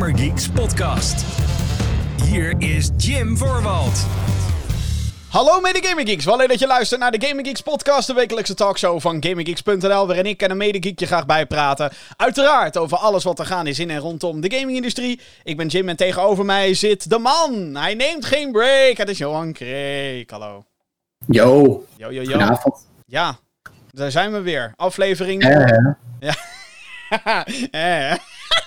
Gamergeeks podcast. Hier is Jim Voorwald. Hallo mede Gaming Geeks, wel leuk dat je luistert naar de Gaming Geeks podcast, de wekelijkse talkshow van GamingGeeks.nl, waarin ik en een mede je graag bijpraten. Uiteraard over alles wat er gaan is in en rondom de gamingindustrie. Ik ben Jim en tegenover mij zit de man. Hij neemt geen break. Het is Johan Kreek. Hallo. Yo. Yo, yo, yo. Goedenavond. Ja, daar zijn we weer. Aflevering. Ja. Eh.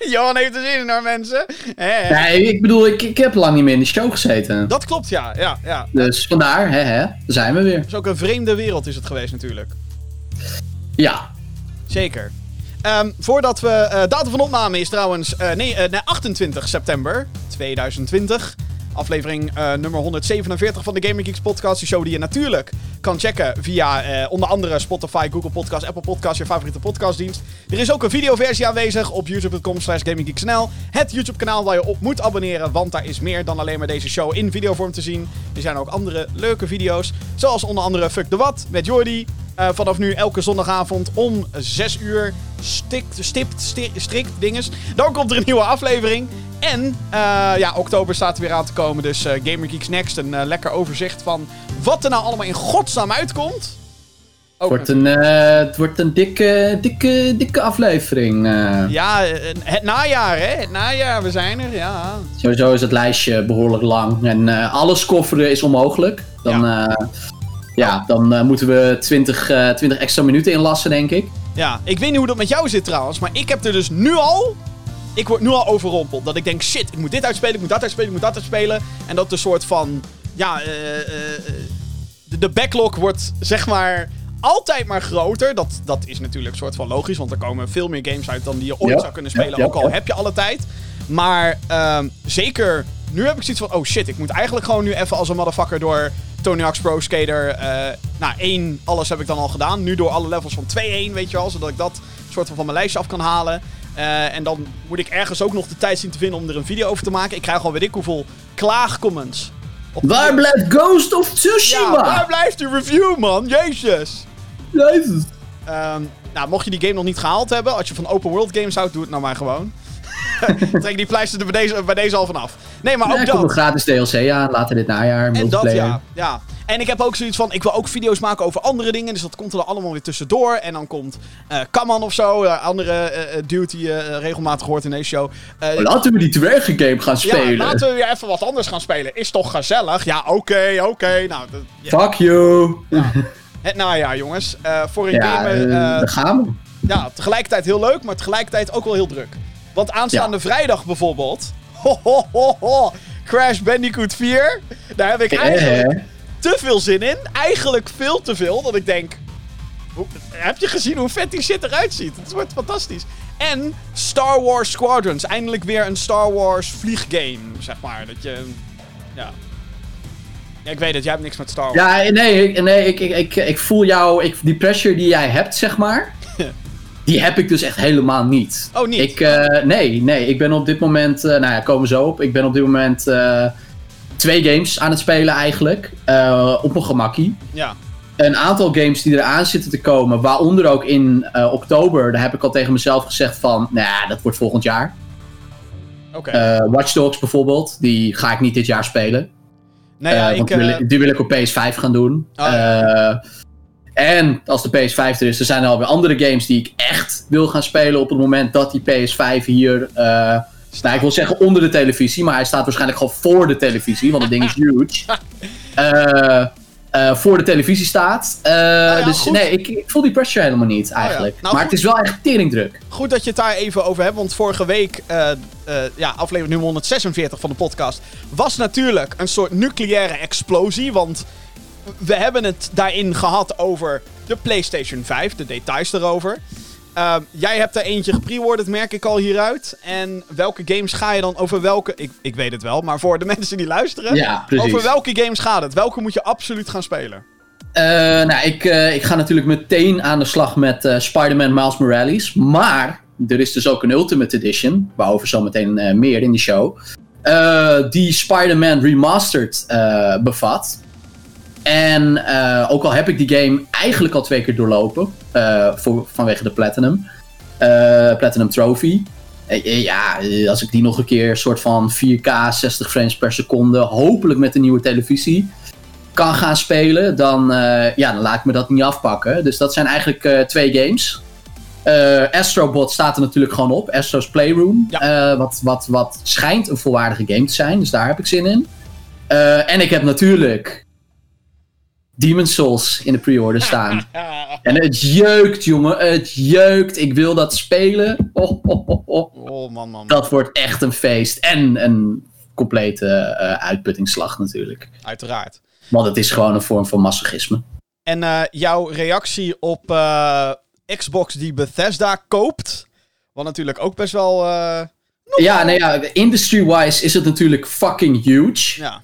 Johan heeft er zin in hoor, mensen. Eh. nee, ik bedoel, ik, ik heb lang niet meer in de show gezeten. Dat klopt, ja. ja, ja. Dus vandaar, hè, hè, daar zijn we weer. Dat is ook een vreemde wereld is het geweest natuurlijk. Ja. Zeker. Ehm, voordat we. eh datum van opname is trouwens nee, nee, 28 september 2020. Aflevering eh, nummer 147 van de Gaming Geeks podcast. Die show die je natuurlijk kan checken via eh, onder andere Spotify, Google Podcast, Apple Podcast, je favoriete podcastdienst. Er is ook een videoversie aanwezig op youtube.com slash gaminggeeksnl. Het YouTube kanaal waar je op moet abonneren, want daar is meer dan alleen maar deze show in videovorm te zien. Er zijn ook andere leuke video's, zoals onder andere Fuck de Wat met Jordi. Eh, vanaf nu elke zondagavond om 6 uur. Stikt, stipt, sti- strikt dinges. Dan komt er een nieuwe aflevering. En eh, ja, oktober staat er weer aan te komen. Dus eh Gamer Geeks Next. Een lekker overzicht van wat er nou allemaal in godsnaam uitkomt. Het wordt een, het wordt een dikke, dikke, dikke aflevering. Ja, het najaar, hè? Het najaar, we zijn er, ja. Sowieso is het lijstje behoorlijk lang. En alles kofferen is onmogelijk. Dan, ja. Ja, dan eh, moeten we 20, eh 20 extra minuten inlassen, denk ik. Ja, ik weet niet hoe dat met jou zit trouwens, maar ik heb er dus nu al. Ik word nu al overrompeld. Dat ik denk, shit, ik moet dit uitspelen, ik moet dat uitspelen, ik moet dat uitspelen. En dat een soort van. Ja, eh. eh, de, de backlog wordt zeg maar. Altijd maar groter. Dat, dat is natuurlijk een soort van logisch, want er komen veel meer games uit dan die je ooit Ja, zou kunnen spelen. ja, ja, ook al heb je alle tijd. Maar ehm, zeker, nu heb ik zoiets van: oh shit, ik moet eigenlijk gewoon nu even als een motherfucker door Tony Hawk's Pro Skater. eh nou, één, alles heb ik dan al gedaan. Nu door alle levels van 2-1, weet je wel. Zodat ik dat soort van van mijn lijstje af kan halen. Eh, en dan moet ik ergens ook nog de tijd zien te vinden om er een video over te maken. Ik krijg al weet ik hoeveel klaagcomments. Op Waar blijft Ghost of Tsushima? Ja, waar blijft die review, man? Jezus. Jezus. Ehm, nou, mocht je die game nog niet gehaald hebben, als je van open world games houdt, doe het nou maar gewoon. Trek die pleister er bij deze, bij deze al vanaf. Nee, maar ook Ja, dat. komt een gratis DLC aan, later dit najaar. En dat ja, ja. En ik heb ook zoiets van, ik wil ook video's maken over andere dingen. Dus dat komt er dan allemaal weer tussendoor. En dan komt eh Kaman of zo, eh, andere eh, dude die je regelmatig hoort in deze show. Oh, Laten we die dwergengame gaan ja, spelen. laten we weer even wat anders gaan spelen. Is toch gezellig? Ja, oké, oké. Nou, dat- ja, Fuck you. het najaar, jongens. Voor een Ja, gamer... gaan we. ja, tegelijkertijd heel leuk, maar tegelijkertijd ook wel heel druk. Want aanstaande vrijdag bijvoorbeeld... Ho, ho, ho, ho, Crash Bandicoot 4. Daar heb ik eigenlijk Eh, te veel zin in. Eigenlijk veel te veel. Dat ik denk... hoe- heb je gezien hoe vet die shit eruit ziet? Het wordt fantastisch. En Star Wars Squadrons. Eindelijk weer een Star Wars vlieggame, zeg maar. Dat je... Ja. Ja, ik weet het. Jij hebt niks met Star Wars. Ja, nee, ik- nee ik, ik, ik, ik voel jou, ik, die pressure die jij hebt, zeg maar. Die heb ik dus echt helemaal niet. Oh, niet? Ik, eh, nee, nee, ik ben op dit moment, eh, nou ja, komen zo op. Ik ben op dit moment eh, twee games aan het spelen eigenlijk. op mijn gemakkie. Ja. Een aantal games die eraan zitten te komen, waaronder ook in oktober, daar heb ik al tegen mezelf gezegd van, nou, ja, dat wordt volgend jaar. Oké. Watch Dogs bijvoorbeeld, die ga ik niet dit jaar spelen. nee, ja, Eh, ik... die, wil ik, die wil ik op PS5 gaan doen. Oh, ja. En als de PS5 er is, er zijn er alweer andere games die ik echt wil gaan spelen op het moment dat die PS5 hier. eh, nou, ik wil zeggen onder de televisie, maar hij staat waarschijnlijk gewoon voor de televisie, want het ding is huge. Eh, eh, voor de televisie staat. Ja, dus goed. nee, ik, ik voel die pressure helemaal niet eigenlijk. Nou, maar goed. het is wel echt teringdruk. Goed dat je het daar even over hebt, want vorige week, ja, aflevering nummer 146 van de podcast, was natuurlijk een soort nucleaire explosie. Want we hebben het daarin gehad over de PlayStation 5, de details erover. Ehm, jij hebt er eentje gepreorderd, merk ik al hieruit. En welke games ga je dan over welke... Ik, ik weet het wel, maar voor de mensen die luisteren... Ja, over welke games gaat het? Welke moet je absoluut gaan spelen? Eh, nou, ik, eh, ik ga natuurlijk meteen aan de slag met eh, Spider-Man Miles Morales. Maar er is dus ook een Ultimate Edition, waarover zometeen meer in de show. die Spider-Man Remastered bevat. En eh, ook al heb ik die game eigenlijk al twee keer doorlopen, eh, voor, vanwege de Platinum, eh, Platinum Trophy. Ja, als ik die nog een keer soort van 4K 60 frames per seconde, hopelijk met een nieuwe televisie, kan gaan spelen, dan, ja, dan laat ik me dat niet afpakken. Dus dat zijn eigenlijk twee games. Astrobot staat er natuurlijk gewoon op. Astro's Playroom. Wat, wat, wat schijnt een volwaardige game te zijn. Dus daar heb ik zin in. En ik heb natuurlijk Demon's Souls in de pre-order staan. en het jeukt, jongen. Het jeukt. Ik wil dat spelen. Oh, oh, oh, oh. Oh, man, man. Dat wordt echt een feest. En een complete eh, uitputtingsslag natuurlijk. Uiteraard. Want het is gewoon een vorm van masochisme. En eh, jouw reactie op eh, Xbox die Bethesda koopt. Wat natuurlijk ook best wel. Ja, nee, ja, industry-wise is het natuurlijk fucking huge. ja.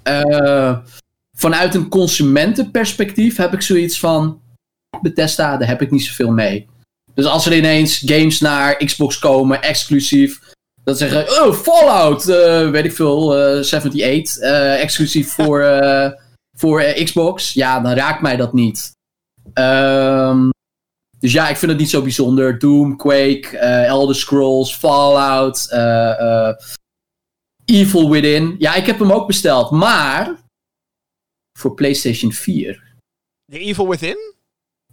Eh, vanuit een consumentenperspectief heb ik zoiets van... Bethesda, daar heb ik niet zoveel mee. Dus als er ineens games naar Xbox komen, exclusief... Dat zeggen, oh, Fallout, eh, weet ik veel, eh 78, eh, exclusief voor, eh, voor eh, Xbox. Ja, dan raakt mij dat niet. Ehm, dus ja, ik vind het niet zo bijzonder. Doom, Quake, eh, Elder Scrolls, Fallout, eh, eh, Evil Within. Ja, ik heb hem ook besteld, maar voor PlayStation 4. The Evil Within?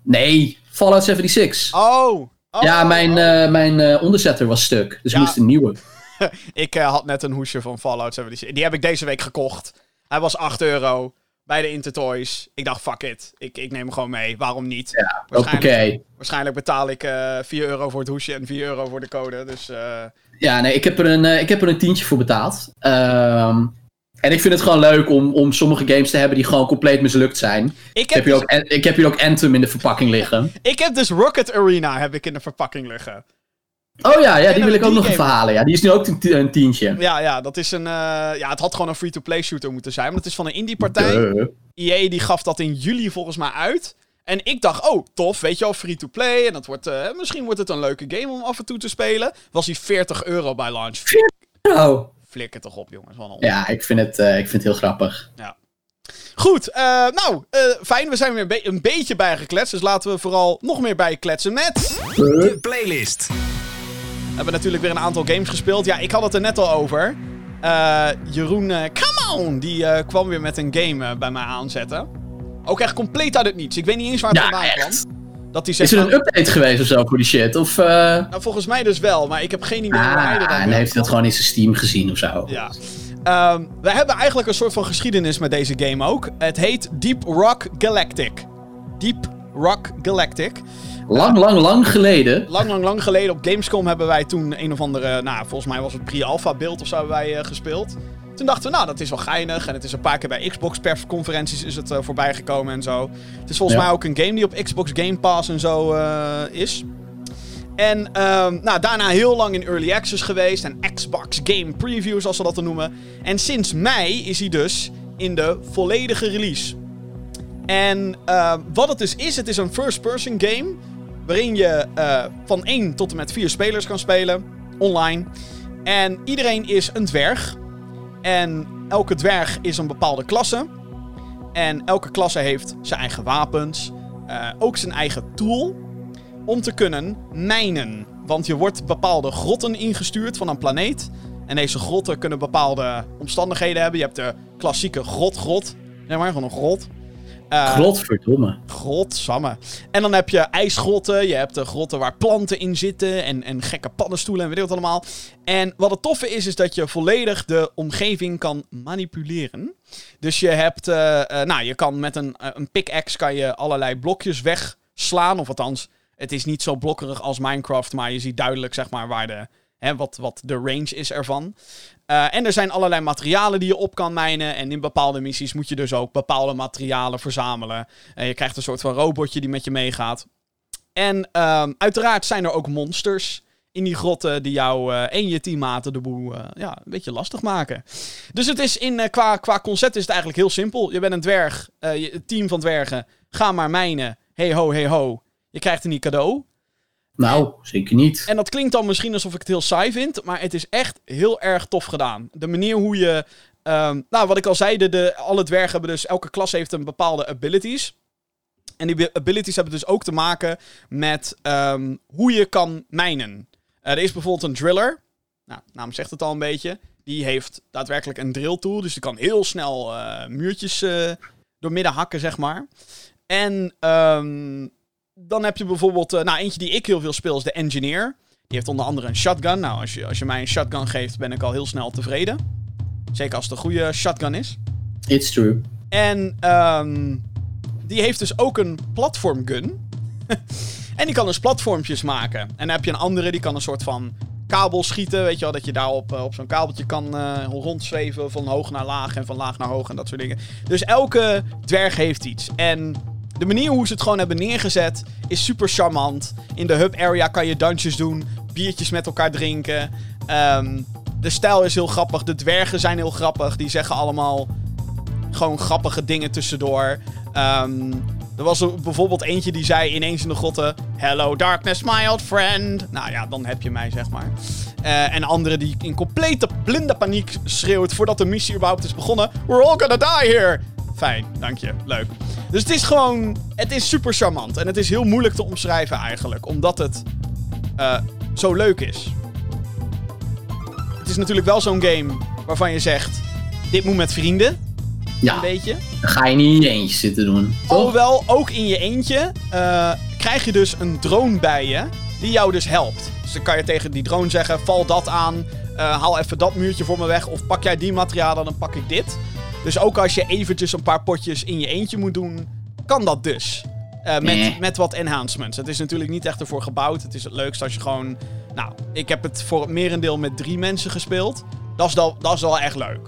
Nee, Fallout 76. Oh. oh ja, mijn, eh, mijn eh, onderzetter was stuk, dus Ja. ik moest een nieuwe. Ik eh, had net een hoesje van Fallout 76. Die heb ik deze week gekocht. Hij was 8 euro bij de Intertoys. Ik dacht, fuck it. Ik, ik neem hem gewoon mee. Waarom niet? Ja, waarschijnlijk, waarschijnlijk betaal ik eh 4 euro voor het hoesje en 4 euro voor de code. Dus Ja, nee, ik heb er een, ik heb er een tientje voor betaald. Ehm, en ik vind het gewoon leuk om, om sommige games te hebben die gewoon compleet mislukt zijn. ik, Ik heb hier dus, ook, ik heb hier ook Anthem in de verpakking liggen. ik heb dus Rocket Arena heb ik in de verpakking liggen. Oh ja, ja die wil ik ook nog even halen. Ja, die is nu ook een, ti- een tientje. Ja, ja, dat is een. eh, ja, het had gewoon een free-to-play shooter moeten zijn. Maar het is van een indie partij. Duh. EA die gaf dat in juli volgens mij uit. En ik dacht, oh, tof, weet je wel, free-to-play. En dat wordt, eh, misschien wordt het een leuke game om af en toe te spelen. Was die 40 euro bij launch. Oh. Flikker toch op, jongens. Wat een Ja, ik vind, het, eh, ik vind het heel grappig. Goed, eh, nou, eh, fijn. We zijn weer een, be- een beetje bijgekletst. Dus laten we vooral nog meer bijkletsen met... De playlist. We hebben natuurlijk weer een aantal games gespeeld. Ja, ik had het er net al over. Eh, Jeroen, eh, come on! Die eh, kwam weer met een game bij mij aanzetten. Ook echt compleet uit het niets. Ik weet niet eens waar het Ja, vandaan echt. kwam. Dat hij zegt, Is er een update geweest of zo voor die shit? Of, eh nou, volgens mij dus wel, maar ik heb geen idee waar hij er dan ah, en heeft hij dat gewoon in zijn Steam gezien of zo? Ja. Ehm, we hebben eigenlijk een soort van geschiedenis met deze game ook. Het heet Deep Rock Galactic. Deep Rock Galactic. Lang, lang, lang geleden. Lang, lang, lang geleden op Gamescom hebben wij toen een of andere... Nou, volgens mij was het pre-alpha beeld of zo hebben wij eh, gespeeld. Toen dachten we, nou, dat is wel geinig. En het is een paar keer bij Xbox persconferenties is het eh, voorbij gekomen en zo. Het is volgens Ja. mij ook een game die op Xbox Game Pass en zo eh, is. En ehm, nou, daarna heel lang in Early Access geweest. En Xbox Game Preview, zoals ze dat dan noemen. En sinds mei is hij dus in de volledige release. En ehm, wat het dus is, het is een first-person game. Waarin je eh, van 1 tot en met 4 spelers kan spelen. Online. En iedereen is een dwerg. En elke dwerg is een bepaalde klasse. En elke klasse heeft zijn eigen wapens. eh, ook zijn eigen tool. Om te kunnen mijnen. Want je wordt bepaalde grotten ingestuurd van een planeet. En deze grotten kunnen bepaalde omstandigheden hebben. Je hebt de klassieke grot-grot. Zeg maar, gewoon een grot. Eh, Godverdomme. Godsamme. En dan heb je ijsgrotten. Je hebt de grotten waar planten in zitten. En, en gekke paddenstoelen en weet ik wat allemaal. En wat het toffe is, is dat je volledig de omgeving kan manipuleren. Dus je hebt... eh, eh, nou, je kan met een, eh, een pickaxe kan je allerlei blokjes wegslaan. Of althans, het is niet zo blokkerig als Minecraft. Maar je ziet duidelijk, zeg maar, waar de... Hè, wat, wat de range is ervan. Eh, en er zijn allerlei materialen die je op kan mijnen. En in bepaalde missies moet je dus ook bepaalde materialen verzamelen. En je krijgt een soort van robotje die met je meegaat. En ehm, uiteraard zijn er ook monsters in die grotten die jou eh, en je teammaten de boel eh, ja, een beetje lastig maken. Dus het is in, qua, qua concept is het eigenlijk heel simpel. Je bent een dwerg, je, team van dwergen, ga maar mijnen. Hey ho, hey ho. Je krijgt een cadeau. Nou, zeker niet. En dat klinkt dan misschien alsof ik het heel saai vind, maar het is echt heel erg tof gedaan. De manier hoe je. ehm, nou, wat ik al zei, de, alle dwergen hebben dus. Elke klas heeft een bepaalde abilities. En die abilities hebben dus ook te maken met ehm, hoe je kan mijnen. Eh, er is bijvoorbeeld een driller. Nou, naam zegt het al een beetje. Die heeft daadwerkelijk een drill tool. Dus die kan heel snel uh, muurtjes door midden hakken, zeg maar. En um, dan heb je bijvoorbeeld... Uh, nou, eentje die ik heel veel speel is de Engineer. Die heeft onder andere een shotgun. Nou, als je, als je mij een shotgun geeft, ben ik al heel snel tevreden. Zeker als het een goede shotgun is. It's true. En um, die heeft dus ook een platformgun. en die kan dus platformpjes maken. En dan heb je een andere, die kan een soort van kabel schieten. Weet je wel, dat je daarop op zo'n kabeltje kan uh, rondzweven van hoog naar laag en van laag naar hoog en dat soort dingen. Dus elke dwerg heeft iets. En de manier hoe ze het gewoon hebben neergezet is super charmant. In de hub area kan je dansjes doen, biertjes met elkaar drinken. Um, de stijl is heel grappig, de dwergen zijn heel grappig. Die zeggen allemaal gewoon grappige dingen tussendoor. Um, er was bijvoorbeeld eentje die zei ineens in de grotten... Hello darkness, my old friend. Nou ja, dan heb je mij, zeg maar. Uh, en andere die in complete blinde paniek schreeuwt... voordat de missie überhaupt is begonnen... We're all gonna die here. Fijn, dank je. Leuk. Dus het is gewoon... Het is super charmant. En het is heel moeilijk te omschrijven eigenlijk. Omdat het uh, zo leuk is. Het is natuurlijk wel zo'n game waarvan je zegt... Dit moet met vrienden. Ja. Een beetje. Dan ga je niet in je eentje zitten doen. Toch? Alhoewel, ook in je eentje uh, krijg je dus een drone bij je. Die jou dus helpt. Dus dan kan je tegen die drone zeggen: val dat aan. Uh, haal even dat muurtje voor me weg. Of pak jij die materialen, dan pak ik dit. Dus ook als je eventjes een paar potjes in je eentje moet doen, kan dat dus. Uh, met, met wat enhancements. Het is natuurlijk niet echt ervoor gebouwd. Het is het leukst als je gewoon. Nou, ik heb het voor het merendeel met drie mensen gespeeld. Dat is, wel, dat is wel echt leuk.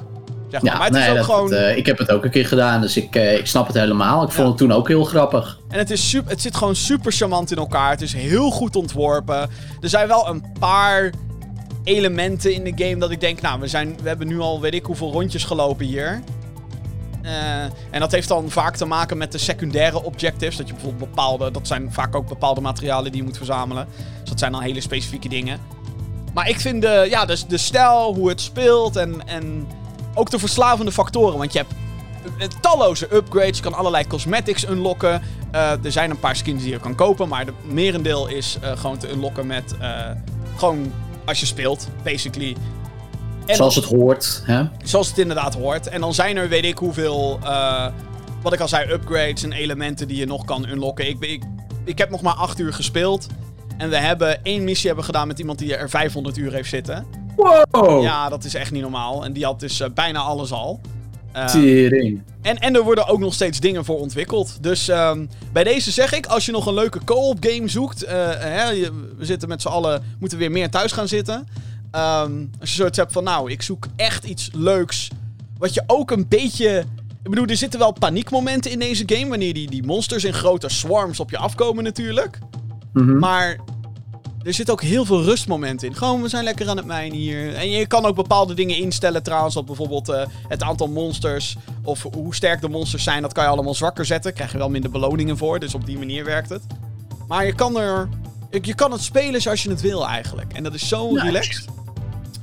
Zeg maar. Ja, maar het is nee, ook dat, gewoon. dat, eh, ik heb het ook een keer gedaan, dus ik, eh, ik snap het helemaal. Ik vond het toen ook heel grappig. En het, is super, het zit gewoon super charmant in elkaar. Het is heel goed ontworpen. Er zijn wel een paar elementen in de game dat ik denk... Nou, we, zijn, we hebben nu al weet ik hoeveel rondjes gelopen hier. Eh, en dat heeft dan vaak te maken met de secundaire objectives. Dat je bijvoorbeeld bepaalde... Dat zijn vaak ook bepaalde materialen die je moet verzamelen. Dus dat zijn dan hele specifieke dingen. Maar ik vind de, ja, de, de stijl, hoe het speelt en, en ook de verslavende factoren. Want je hebt eh, talloze upgrades. Je kan allerlei cosmetics unlocken. Eh, er zijn een paar skins die je kan kopen. Maar de merendeel is eh, gewoon te unlocken met... eh, gewoon als je speelt, basically. En Zoals het hoort. Hè? Zoals het inderdaad hoort. En dan zijn er weet ik hoeveel... eh, wat ik al zei, upgrades en elementen die je nog kan unlocken. Ik, ik, ik heb nog maar 8 uur gespeeld. En we hebben één missie hebben gedaan met iemand die er 500 uur heeft zitten. Wow! Ja, dat is echt niet normaal. En die had dus eh, bijna alles al. Eh, Tering. en, en er worden ook nog steeds dingen voor ontwikkeld. Dus ehm, bij deze zeg ik, als je nog een leuke co-op game zoekt. eh, hè, we zitten met z'n allen, moeten weer meer thuis gaan zitten. Ehm, als je zoiets hebt van, nou, ik zoek echt iets leuks. Wat je ook een beetje... Ik bedoel, er zitten wel paniekmomenten in deze game. Wanneer die, die monsters in grote swarms op je afkomen natuurlijk. Mhm. Maar er zitten ook heel veel rustmomenten in. Gewoon, we zijn lekker aan het mijnen hier. En je kan ook bepaalde dingen instellen trouwens. Dat bijvoorbeeld eh, het aantal monsters of hoe sterk de monsters zijn, dat kan je allemaal zwakker zetten. Krijg je wel minder beloningen voor, dus op die manier werkt het. Maar je kan er... Je je kan het spelen zoals je het wil eigenlijk. En dat is zo Nice. relaxed.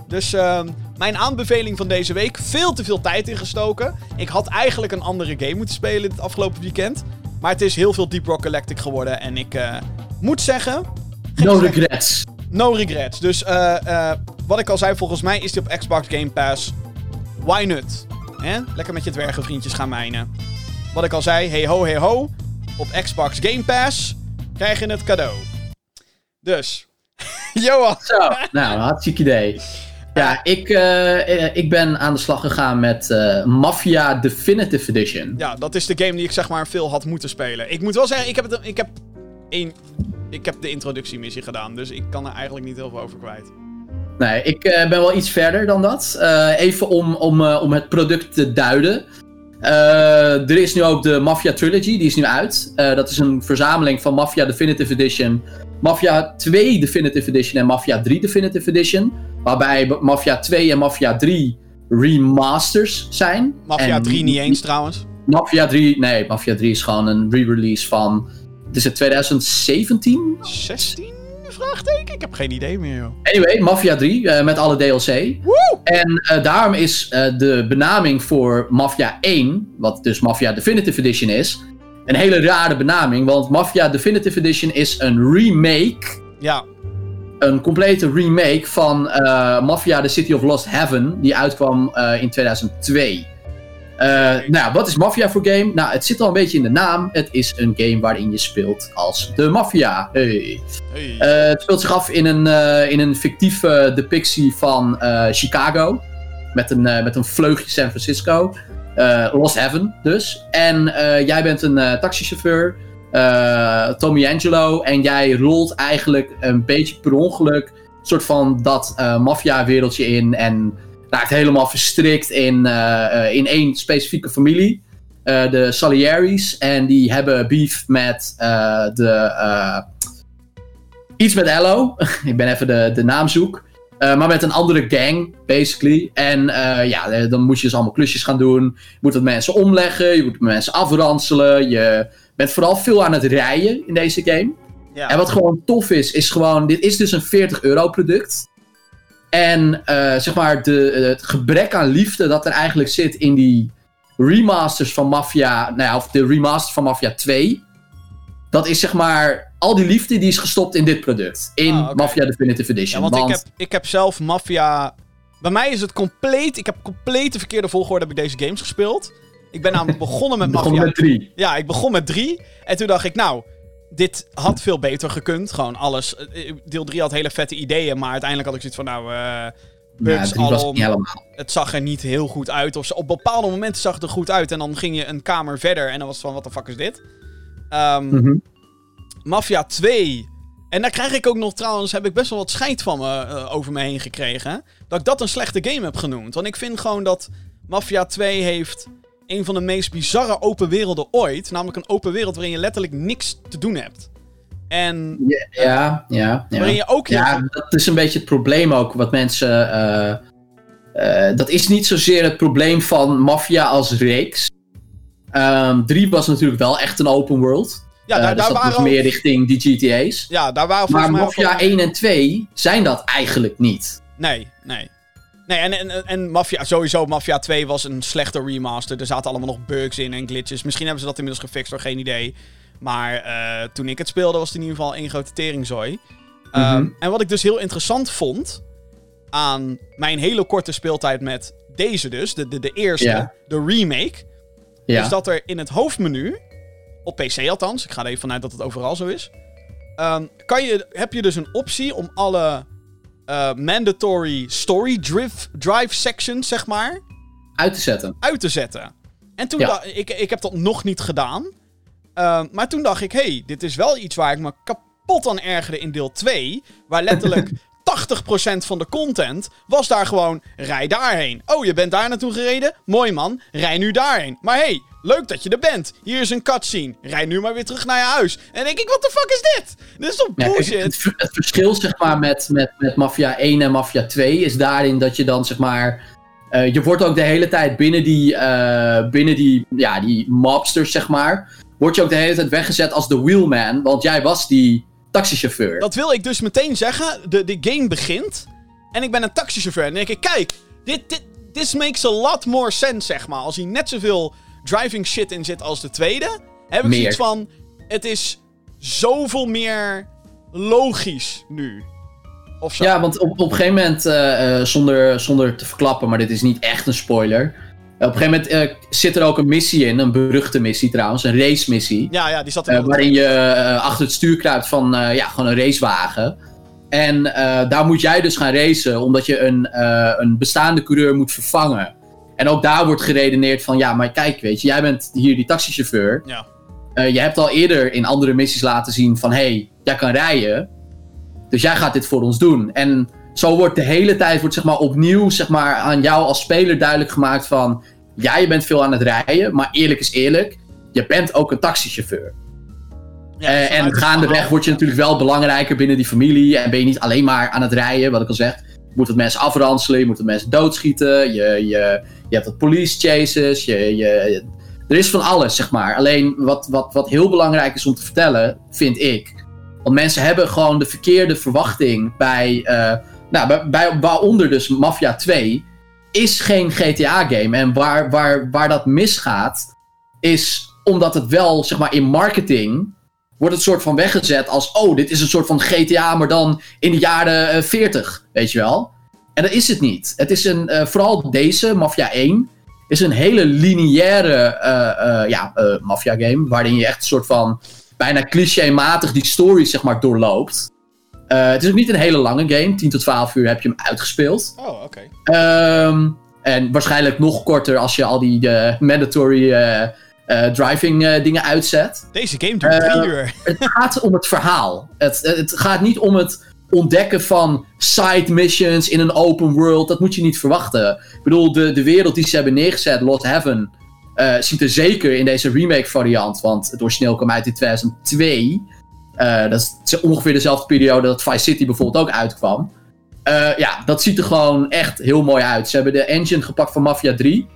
Dus ehm, mijn aanbeveling van deze week, veel te veel tijd ingestoken. Ik had eigenlijk een andere game moeten spelen dit afgelopen weekend. Maar het is heel veel Deep Rock Galactic geworden. En ik eh, moet zeggen... No regrets. No regrets. Dus eh, eh, wat ik al zei, volgens mij is die op Xbox Game Pass. Why not? Hè? Lekker met je dwergenvriendjes gaan mijnen. Wat ik al zei, hey ho, hey ho. Op Xbox Game Pass krijg je het cadeau. Dus, Johan. Zo, nou, hartstikke idee. Ja, ik, eh, eh, ik ben aan de slag gegaan met eh, Mafia Definitive Edition. Ja, dat is de game die ik zeg maar veel had moeten spelen. Ik moet wel zeggen, ik heb, het, ik heb, één, ik heb de introductitie gedaan. Dus ik kan er eigenlijk niet heel veel over kwijt. Nee, ik eh, ben wel iets verder dan dat. Eh, even om, om, eh, om het product te duiden. Eh, er is nu ook de Mafia Trilogy, die is nu uit. Eh, dat is een verzameling van Mafia Definitive Edition, Mafia 2 Definitive Edition en Mafia 3 Definitive Edition. Waarbij Mafia 2 en Mafia 3 remasters zijn. Mafia En 3 niet eens trouwens. Mafia 3, nee, Mafia 3 is gewoon een re-release van. Het is het 2017? 16? Vraagteken? Ik heb geen idee meer, joh. Anyway, Mafia 3 eh, met alle DLC. En eh, daarom is eh, de benaming voor Mafia 1, wat dus Mafia Definitive Edition is, een hele rare benaming. Want Mafia Definitive Edition is een remake Ja, een complete remake van eh, Mafia The City of Lost Heaven, die uitkwam eh, in 2002. Eh, nou wat is Mafia voor game? Nou, het zit al een beetje in de naam. Het is een game waarin je speelt als de Mafia. Hey. Hey. Het speelt zich af in een, in een fictieve depictie van Chicago. Met een, met een vleugje San Francisco. Eh, Lost Heaven dus. En eh, jij bent een eh, taxichauffeur. Tommy Angelo. En jij rolt eigenlijk een beetje per ongeluk. Soort van dat maffia-wereldje in. En raakt helemaal verstrikt in, in één specifieke familie. De Salieri's. En die hebben beef met de. iets met Ello. Ik ben even de, de naam zoek. Eh, maar met een andere gang, basically. En eh, ja, eh, dan moet je dus allemaal klusjes gaan doen. Je moet wat mensen omleggen. Je moet mensen afranselen. Je bent vooral veel aan het rijden in deze game. ja. En wat gewoon tof is, is gewoon... Dit is dus een 40 euro product. En zeg maar, de, het gebrek aan liefde dat er eigenlijk zit in die remasters van Mafia... Nou ja, of de remaster van Mafia 2. Dat is zeg maar... Al die liefde die is gestopt in dit product. In Ah. Mafia Definitive Ja, Edition. want, ik, heb, ik heb zelf Mafia... Bij mij is het compleet... Ik heb compleet de verkeerde volgorde heb ik deze games gespeeld. Ik ben namelijk begonnen met ik begon Mafia... met drie. Ja, ik begon met drie. En toen dacht ik, nou... Dit had veel beter gekund. Gewoon alles. Deel 3 had hele vette ideeën. Maar uiteindelijk had ik zoiets van, nou... eh Ja, bugs het het zag er niet heel goed uit. Of. Op bepaalde momenten zag het er goed uit. En dan ging je een kamer verder. En dan was het van, wat de fuck is dit? Ehm, Mhm. Mafia 2. En daar krijg ik ook nog trouwens, heb ik best wel wat scheid van me eh, over me heen gekregen. Dat ik dat een slechte game heb genoemd. Want ik vind gewoon dat Mafia 2 heeft een van de meest bizarre open werelden ooit. Namelijk een open wereld waarin je letterlijk niks te doen hebt. En Ja, ja, ja. ja. waarin je ook Ja, dat is een beetje het probleem ook. Wat mensen. eh, eh, dat is niet zozeer het probleem van Mafia als reeks. Ehm 3 was natuurlijk wel echt een open world. Ja, Eh, daar, dus daar dat waren ook- meer richting die GTA's. Ja, daar waren Maar volgens mij Mafia wel- 1 en 2 zijn dat eigenlijk niet. Nee, nee. Nee, en, en, en Mafia, sowieso, Mafia 2 was een slechte remaster. Er zaten allemaal nog bugs in en glitches. Misschien hebben ze dat inmiddels gefixt, hoor, geen idee. Maar eh, toen ik het speelde, was het in ieder geval één grote teringzooi. Mhm. En wat ik dus heel interessant vond aan mijn hele korte speeltijd met deze dus, de, de, de eerste, Ja. de remake, Ja. is dat er in het hoofdmenu, op PC althans, ik ga er even vanuit dat het overal zo is, ehm, kan je, heb je dus een optie om alle eh, mandatory story drive, drive sections, zeg maar, Uit te zetten. uit te zetten. En toen Ja. dacht ik, ik heb dat nog niet gedaan. Ehm, maar toen dacht ik, hey, dit is wel iets waar ik me kapot aan ergerde in deel 2. Waar letterlijk 80% van de content was daar gewoon, rij daarheen. Oh, je bent daar naartoe gereden? Mooi man, rij nu daarheen. Maar hey, leuk dat je er bent. Hier is een cutscene. Rij nu maar weer terug naar je huis. En denk ik, wat de fuck is dit? Dit is toch Ja, bullshit? het, ver- het verschil zeg maar, met, met, met Mafia 1 en Mafia 2 is daarin dat je dan zeg maar. eh, je wordt ook de hele tijd binnen die, eh, binnen die, ja, die mobsters, zeg maar. Word je ook de hele tijd weggezet als de wheelman. Want jij was die taxichauffeur. Dat wil ik dus meteen zeggen. De, de game begint. En ik ben een taxichauffeur. En dan denk ik, kijk, dit, dit this makes a lot more sense, zeg maar. Als hier net zoveel driving shit in zit als de tweede. Heb ik Meer. zoiets van, het is zoveel meer logisch nu. Of zo. Ja, want op, op een gegeven moment, eh, eh, zonder, zonder te verklappen, maar dit is niet echt een spoiler. op een gegeven moment eh, zit er ook een missie in, een beruchte missie trouwens, een race missie. ja, ja, die zat Eh, de- waarin je achter het stuur kruipt van ja, gewoon een racewagen. En daar moet jij dus gaan racen, omdat je een, een bestaande coureur moet vervangen. En ook daar wordt geredeneerd van, ja, maar kijk, weet je, jij bent hier die taxichauffeur. Ja. Eh, je hebt al eerder in andere missies laten zien van, hé, hey, jij kan rijden. Dus jij gaat dit voor ons doen. En zo wordt de hele tijd wordt, zeg maar, opnieuw zeg maar, aan jou als speler duidelijk gemaakt van... Ja, je bent veel aan het rijden, maar eerlijk is eerlijk. Je bent ook een taxichauffeur. ja, Eh, vanuit en gaandeweg word je natuurlijk wel belangrijker binnen die familie. En ben je niet alleen maar aan het rijden, wat ik al zeg. Moet wat mensen afranselen, je moet wat mensen doodschieten. Je, je, je hebt wat police chases. Je, je, er is van alles, zeg maar. Alleen wat, wat, wat heel belangrijk is om te vertellen, vind ik. Want mensen hebben gewoon de verkeerde verwachting bij. eh, nou, bij, bij, waaronder dus Mafia 2 is geen GTA-game. En waar, waar, waar dat misgaat, is omdat het wel, zeg maar, in marketing wordt het soort van weggezet als, oh, dit is een soort van GTA, maar dan in de jaren eh, 40, weet je wel. En dat is het niet. Het is een, eh, vooral deze, Mafia 1, is een hele lineaire eh, eh, ja, eh, Mafia game, waarin je echt een soort van bijna clichématig die story, zeg maar, doorloopt. Eh, het is ook niet een hele lange game, 10 tot 12 uur heb je hem uitgespeeld. Oh, oké. Ehm, en waarschijnlijk nog korter als je al die eh, mandatory eh, driving eh, dingen uitzet. Deze game duurt drie uur. Het gaat om het verhaal. Het, het gaat niet om het ontdekken van side missions in een open world. Dat moet je niet verwachten. Ik bedoel, de, de wereld die ze hebben neergezet, Lost Heaven, ziet er zeker in deze remake variant, want het origineel kwam uit in 2002. Eh, dat is ongeveer dezelfde periode dat Vice City bijvoorbeeld ook uitkwam. Ja, dat ziet er gewoon echt heel mooi uit. Ze hebben de engine gepakt van Mafia 3.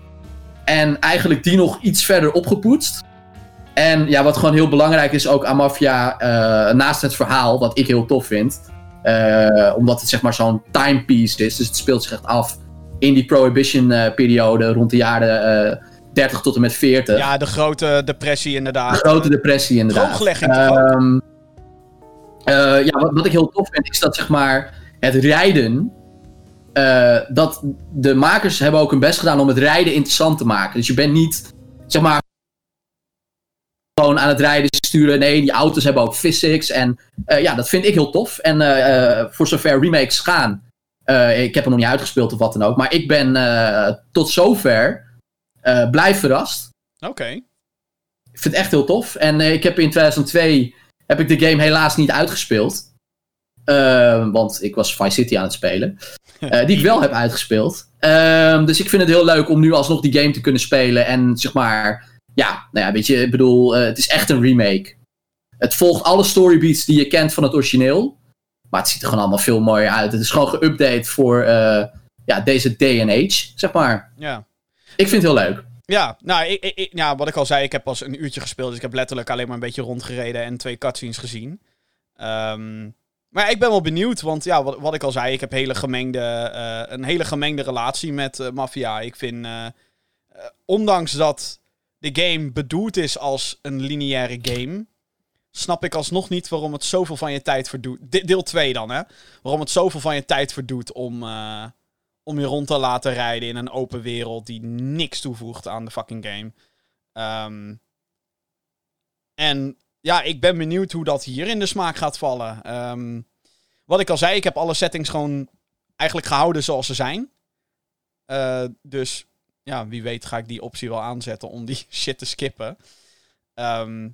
En eigenlijk die nog iets verder opgepoetst. En ja, wat gewoon heel belangrijk is ook aan Mafia, eh, naast het verhaal, wat ik heel tof vind. eh, omdat het zeg maar zo'n timepiece is. Dus het speelt zich echt af in die Prohibition-periode rond de jaren eh 30 tot en met 40. Ja, de grote depressie inderdaad. De grote depressie inderdaad. Drooglegging eh, ja, wat, wat ik heel tof vind is dat zeg maar het rijden. Eh, dat de makers hebben ook hun best gedaan om het rijden interessant te maken. Dus je bent niet zeg maar gewoon aan het rijden sturen. Nee, die auto's hebben ook physics. En eh, ja, dat vind ik heel tof. En eh, voor zover remakes gaan. ik heb hem nog niet uitgespeeld of wat dan ook. Maar ik ben tot zover blij verrast. Oké. Ik vind het echt heel tof. En ik heb in 2002 heb ik de game helaas niet uitgespeeld. Want ik was Vice City aan het spelen. Eh, die ik wel heb uitgespeeld. Ehm, dus ik vind het heel leuk om nu alsnog die game te kunnen spelen. En zeg maar, ja, nou ja, weet je, ik bedoel, eh, het is echt een remake. Het volgt alle storybeats die je kent van het origineel. Maar het ziet er gewoon allemaal veel mooier uit. Het is gewoon geüpdate voor eh, ja, deze day and age, zeg maar. Ja. Ik vind het heel leuk. Ja, nou, ik, ik, ik- ja, wat ik al zei, ik heb pas een uurtje gespeeld. Dus ik heb letterlijk alleen maar een beetje rondgereden en twee cutscenes gezien. Ehm, maar ik ben wel benieuwd, want ja, wat, wat ik al zei, ik heb hele gemengde, eh, een hele gemengde relatie met eh, Mafia. Ik vind, eh, ondanks dat de game bedoeld is als een lineaire game, snap ik alsnog niet waarom het zoveel van je tijd verdoet. De- deel 2 dan, hè? Waarom het zoveel van je tijd verdoet om, om je rond te laten rijden in een open wereld die niks toevoegt aan de fucking game. Ehm, en ja, ik ben benieuwd hoe dat hier in de smaak gaat vallen. Ehm, wat ik al zei, ik heb alle settings gewoon eigenlijk gehouden zoals ze zijn. Eh, dus ja, wie weet ga ik die optie wel aanzetten om die shit te skippen. Ehm,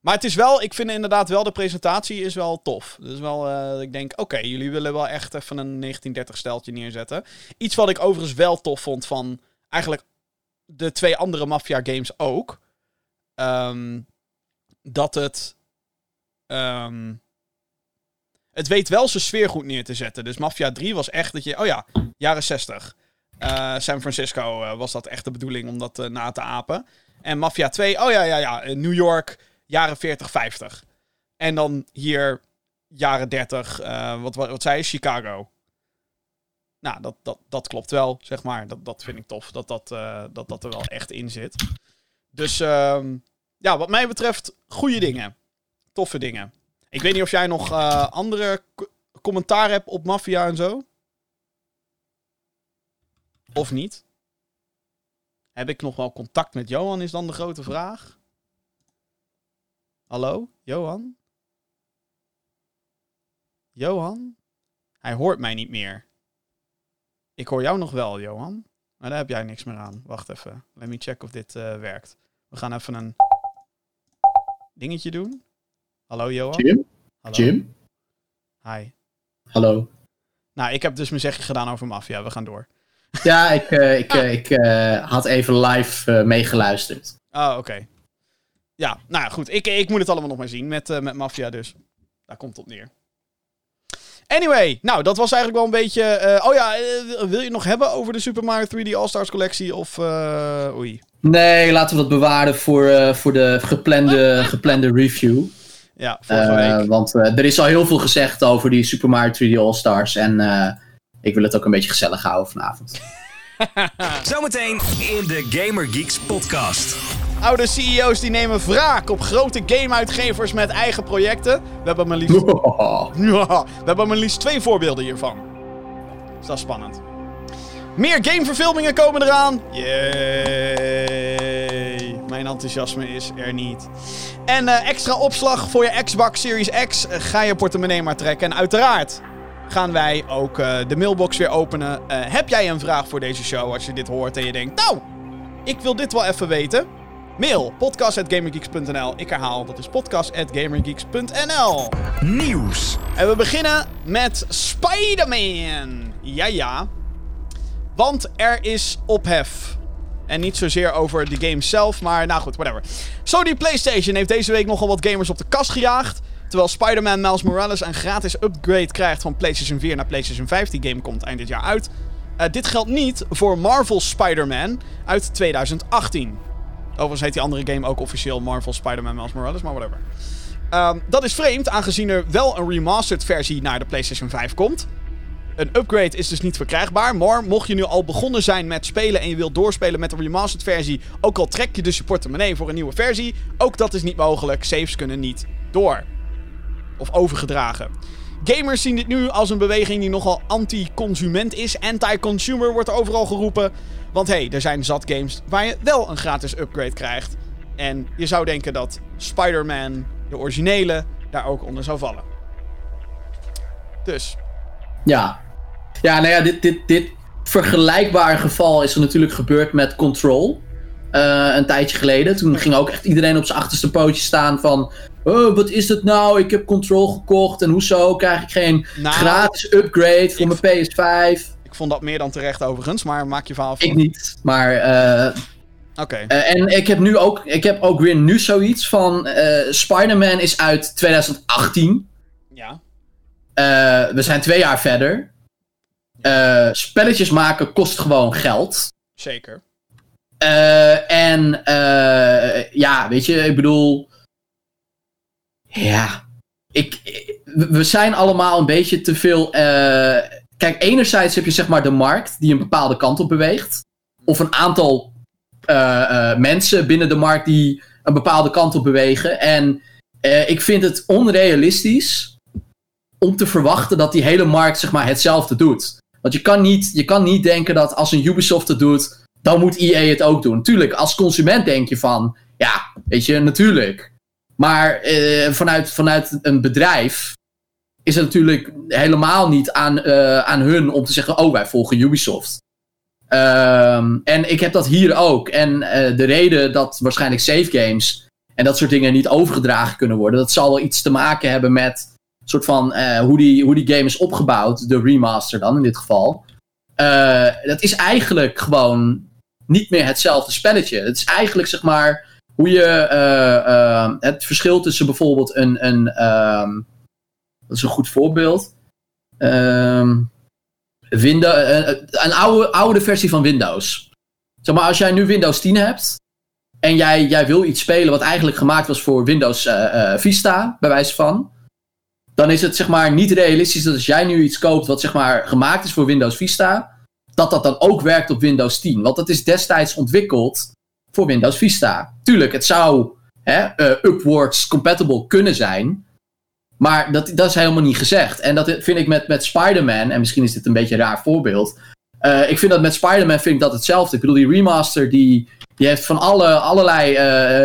maar het is wel, ik vind inderdaad wel, de presentatie is wel tof. Dus wel, eh, ik denk, oké, jullie willen wel echt even een 1930 steltje neerzetten. Iets wat ik overigens wel tof vond van eigenlijk de twee andere Mafia games ook. Ehm, dat het. ehm, het weet wel zijn sfeer goed neer te zetten. Dus Mafia 3 was echt dat je. Oh ja, jaren 60. Eh, San Francisco eh, was dat echt de bedoeling om dat eh, na te apen. En Mafia 2, oh ja, ja, ja. New York, jaren 40, 50. En dan hier, jaren 30. eh, wat, wat, wat zei je? Chicago. Nou, dat, dat, dat klopt wel, zeg maar. Dat, dat vind ik tof, dat dat, dat dat er wel echt in zit. Dus ehm, ja, wat mij betreft, goede dingen. Toffe dingen. Ik weet niet of jij nog eh, andere commentaar hebt op Mafia en zo. Of niet? Heb ik nog wel contact met Johan, is dan de grote vraag. Hallo, Johan? Johan? Hij hoort mij niet meer. Ik hoor jou nog wel, Johan. Maar daar heb jij niks meer aan. Wacht even. Let me check of dit eh, werkt. We gaan even een dingetje doen. Hallo, Johan. Jim? Hallo. Jim? Hi. Hallo. Nou, ik heb dus mijn zegje gedaan over Mafia. We gaan door. Ja, ik, eh, ik, eh, ik eh, had even live meegeluisterd. Oh, oké. Ja, nou ja, goed. Ik, ik moet het allemaal nog maar zien met, met Mafia dus. Daar komt het op neer. Anyway, nou, dat was eigenlijk wel een beetje... oh ja, wil je het nog hebben over de Super Mario 3D All-Stars collectie? Of, oei. Nee, laten we dat bewaren voor, eh, voor de geplande, geplande review. Ja, vorige Eh, week. want eh, er is al heel veel gezegd over die Super Mario 3D All-Stars. En eh, ik wil het ook een beetje gezellig houden vanavond. Zometeen in de Gamer Geeks podcast. Oude CEO's die nemen wraak op grote game-uitgevers met eigen projecten. We hebben maar liefst, Ja, we hebben maar liefst twee voorbeelden hiervan. Dus dat is spannend. Meer gameverfilmingen komen eraan. Yay. Mijn enthousiasme is er niet. En eh, extra opslag voor je Xbox Series X. Eh, ga je portemonnee maar trekken. En uiteraard gaan wij ook eh, de mailbox weer openen. Heb jij een vraag voor deze show als je dit hoort en je denkt... Nou, ik wil dit wel even weten. Mail podcast.gamergeeks.nl. Ik herhaal, dat is podcast.gamergeeks.nl. Nieuws. En we beginnen met Spider-Man. Ja, ja. Want er is ophef. En niet zozeer over de game zelf, maar nou goed, whatever. Sony PlayStation heeft deze week nogal wat gamers op de kast gejaagd. Terwijl Spider-Man Miles Morales een gratis upgrade krijgt van PlayStation 4 naar PlayStation 5. Die game komt eind dit jaar uit. Uh, dit geldt niet voor Marvel Spider-Man uit 2018. Overigens heet die andere game ook officieel Marvel Spider-Man Miles Morales, maar whatever. Um, dat is vreemd, aangezien er wel een remastered versie naar de PlayStation 5 komt. Een upgrade is dus niet verkrijgbaar. Maar mocht je nu al begonnen zijn met spelen en je wilt doorspelen met de remastered versie, ook al trek je dus je portemonnee voor een nieuwe versie, ook dat is niet mogelijk. Saves kunnen niet door. Of overgedragen. Gamers zien dit nu als een beweging die nogal anti-consument is. Anti-consumer wordt er overal geroepen. Want hé, hey, er zijn zat games waar je wel een gratis upgrade krijgt. En je zou denken dat Spider-Man, de originele, daar ook onder zou vallen. Dus. Ja. Ja, nou ja, dit, dit, dit vergelijkbare geval is er natuurlijk gebeurd met Control. Uh, een tijdje geleden. Toen ging ook echt iedereen op zijn achterste pootje staan van... Oh, wat is dat nou? Ik heb Control gekocht en hoezo krijg ik geen nou, gratis upgrade voor mijn PS5? Ik vond dat meer dan terecht overigens, maar maak je verhaal van. Ik niet, maar... Uh, Oké. Okay. Uh, en ik heb nu ook, ik heb ook weer nu zoiets van... Spider-Man is uit 2018. Ja. We zijn twee jaar verder. spelletjes maken kost gewoon geld. Zeker. Uh, en ja, weet je, ik bedoel. Ja. Ik, we zijn allemaal een beetje te veel. Kijk, enerzijds heb je zeg maar de markt die een bepaalde kant op beweegt. Of een aantal mensen binnen de markt die een bepaalde kant op bewegen. En ik vind het onrealistisch om te verwachten dat die hele markt zeg maar hetzelfde doet. Want je kan niet, je kan niet denken dat als een Ubisoft het doet dan moet EA het ook doen. Tuurlijk, als consument denk je van, ja, weet je, natuurlijk. Maar eh, vanuit, vanuit een bedrijf is het natuurlijk helemaal niet aan, uh, aan hun om te zeggen, oh, wij volgen Ubisoft. Um, en ik heb dat hier ook. En uh, de reden dat waarschijnlijk save games en dat soort dingen niet overgedragen kunnen worden, dat zal wel iets te maken hebben met soort van hoe, die, hoe die game is opgebouwd, de remaster dan in dit geval. dat is eigenlijk gewoon niet meer hetzelfde spelletje. Het is eigenlijk zeg maar hoe je uh, het verschil tussen bijvoorbeeld een, een um, dat is een goed voorbeeld. Um, Windows, een, oude, oude versie van Windows. Zeg maar, als jij nu Windows 10 hebt en jij, jij wil iets spelen wat eigenlijk gemaakt was voor Windows Vista, bij wijze van, dan is het zeg maar niet realistisch dat als jij nu iets koopt wat zeg maar gemaakt is voor Windows Vista, dat dat dan ook werkt op Windows 10. Want dat is destijds ontwikkeld voor Windows Vista. Tuurlijk, het zou hè, uh, upwards compatible kunnen zijn. Maar dat, dat is helemaal niet gezegd. En dat vind ik met, met Spider-Man, en misschien is dit een beetje een raar voorbeeld. Uh, ik vind dat met Spider-Man vind ik dat hetzelfde. Ik bedoel, die remaster die, die heeft van alle, allerlei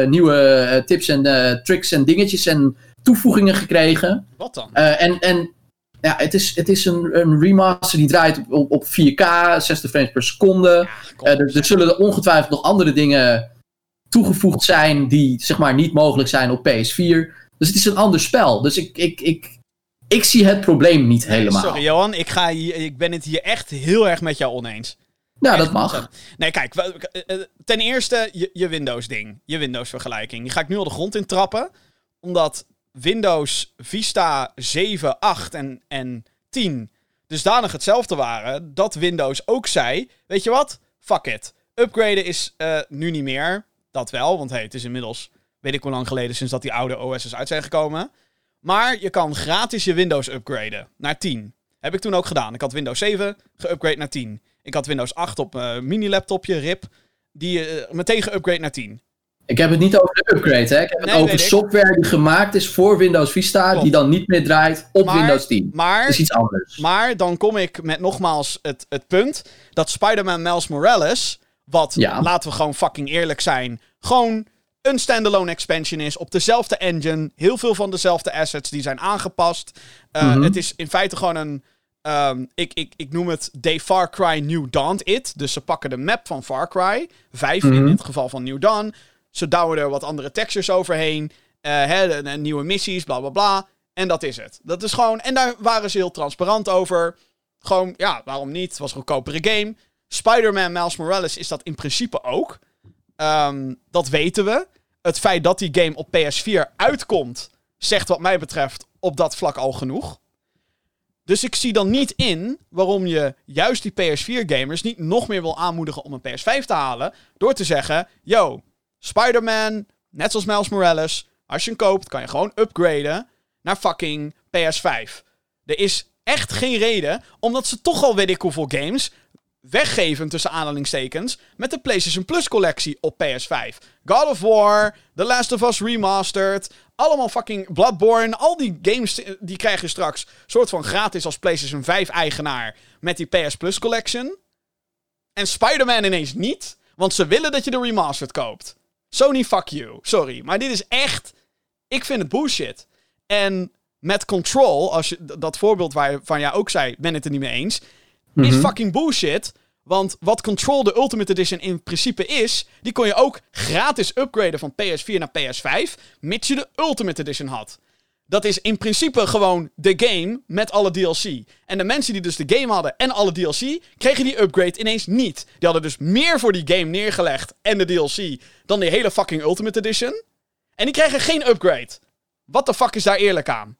uh, nieuwe tips en tricks en dingetjes en toevoegingen gekregen. Wat dan? en, en ja, het is, het is een, een remaster die draait op, op 4K, 60 frames per seconde. Ja, uh, er, er, zullen er ongetwijfeld nog andere dingen toegevoegd zijn die zeg maar niet mogelijk zijn op PS4. Dus het is een ander spel. Dus ik, ik, ik, ik zie het probleem niet helemaal. Sorry Johan, ik, ga hier, ik ben het hier echt heel erg met jou oneens. Ja, dat mag. Nee, kijk, eh, eh, ten eerste je, je Windows-ding. Je Windows-vergelijking. Die ga ik nu al de grond in trappen. Omdat Windows Vista 7, 8 en, en 10 dusdanig hetzelfde waren, dat Windows ook zei: Weet je wat? Fuck it. Upgraden is uh, nu niet meer. Dat wel, want hey, het is inmiddels weet ik hoe lang geleden sinds dat die oude OS's uit zijn gekomen. Maar je kan gratis je Windows upgraden naar 10. Heb ik toen ook gedaan. Ik had Windows 7 geupgrade naar 10. Ik had Windows 8 op mijn mini-laptopje, RIP. Die uh, meteen geupgrade naar 10. Ik heb het niet over de upgrade, hè. Ik heb Nee, het over software die gemaakt is voor Windows Vista, Klopt. die dan niet meer draait op Maar- Windows 10. Maar, Dat is iets anders. maar dan kom ik met nogmaals het, het punt dat Spider-Man Miles Morales, wat, Ja. laten we gewoon fucking eerlijk zijn, gewoon een standalone expansion is op dezelfde engine, heel veel van dezelfde assets die zijn aangepast. Uh, Mhm. Het is in feite gewoon een, ehm, ik, ik, ik noem het Day Far Cry New Dawn It. Dus ze pakken de map van Far Cry, 5 in Mhm. het geval van New Dawn. Ze douwen er wat andere textures overheen, eh, hè, nieuwe missies, bla bla bla. En dat is het. Dat is gewoon. En daar waren ze heel transparant over. Gewoon, ja, waarom niet? Het was een goedkopere game. Spider-Man Miles Morales is dat in principe ook. Ehm, dat weten we. Het feit dat die game op PS4 uitkomt, zegt wat mij betreft op dat vlak al genoeg. Dus ik zie dan niet in waarom je juist die PS4-gamers niet nog meer wil aanmoedigen om een PS5 te halen. Door te zeggen: Yo, Spider-Man, net zoals Miles Morales, als je hem koopt, kan je gewoon upgraden naar fucking PS5. Er is echt geen reden, omdat ze toch al weet ik hoeveel games weggeven tussen aanhalingstekens met de PlayStation Plus collectie op PS5. God of War, The Last of Us Remastered, allemaal fucking Bloodborne, al die games die krijg je straks soort van gratis als PlayStation 5 eigenaar met die PS Plus collection. En Spider-Man ineens niet, want ze willen dat je de remastered koopt. Sony, fuck you. Sorry, maar dit is echt ik vind het bullshit. En met Control, als je dat voorbeeld waarvan jij ook zei, ben het er niet mee eens, is Mhm. fucking bullshit. Want wat Control de Ultimate Edition in principe is, die kon je ook gratis upgraden van PS4 naar PS5, mits je de Ultimate Edition had. Dat is in principe gewoon de game met alle DLC. En de mensen die dus de game hadden en alle DLC, kregen die upgrade ineens niet. Die hadden dus meer voor die game neergelegd en de DLC dan die hele fucking Ultimate Edition. En die krijgen geen upgrade. Wat de fuck is daar eerlijk aan?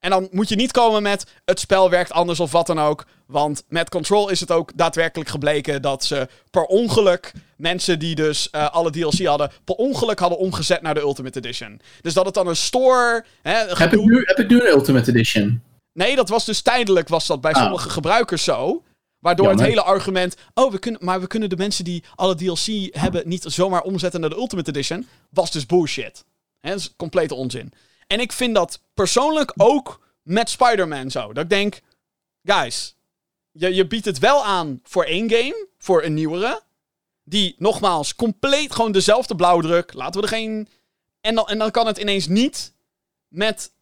En dan moet je niet komen met het spel werkt anders of wat dan ook. Want met Control is het ook daadwerkelijk gebleken dat ze per ongeluk mensen die dus eh, alle DLC hadden, per ongeluk hadden omgezet naar de Ultimate Edition. Dus dat het dan een store. Hè, Heb ik, nu, heb ik nu een Ultimate Edition? Nee, dat was dus tijdelijk was dat bij Ah. sommige gebruikers zo. Waardoor Jammer. het hele argument. Oh, we kunnen, maar we kunnen de mensen die alle DLC hebben niet zomaar omzetten naar de Ultimate Edition. Was dus bullshit. Hè, dat is complete onzin. En ik vind dat persoonlijk ook met Spider-Man zo. Dat ik denk, guys, je, je biedt het wel aan voor één game, voor een nieuwere. Die nogmaals compleet gewoon dezelfde blauwdruk. Laten we er geen. En dan, en dan kan het ineens niet met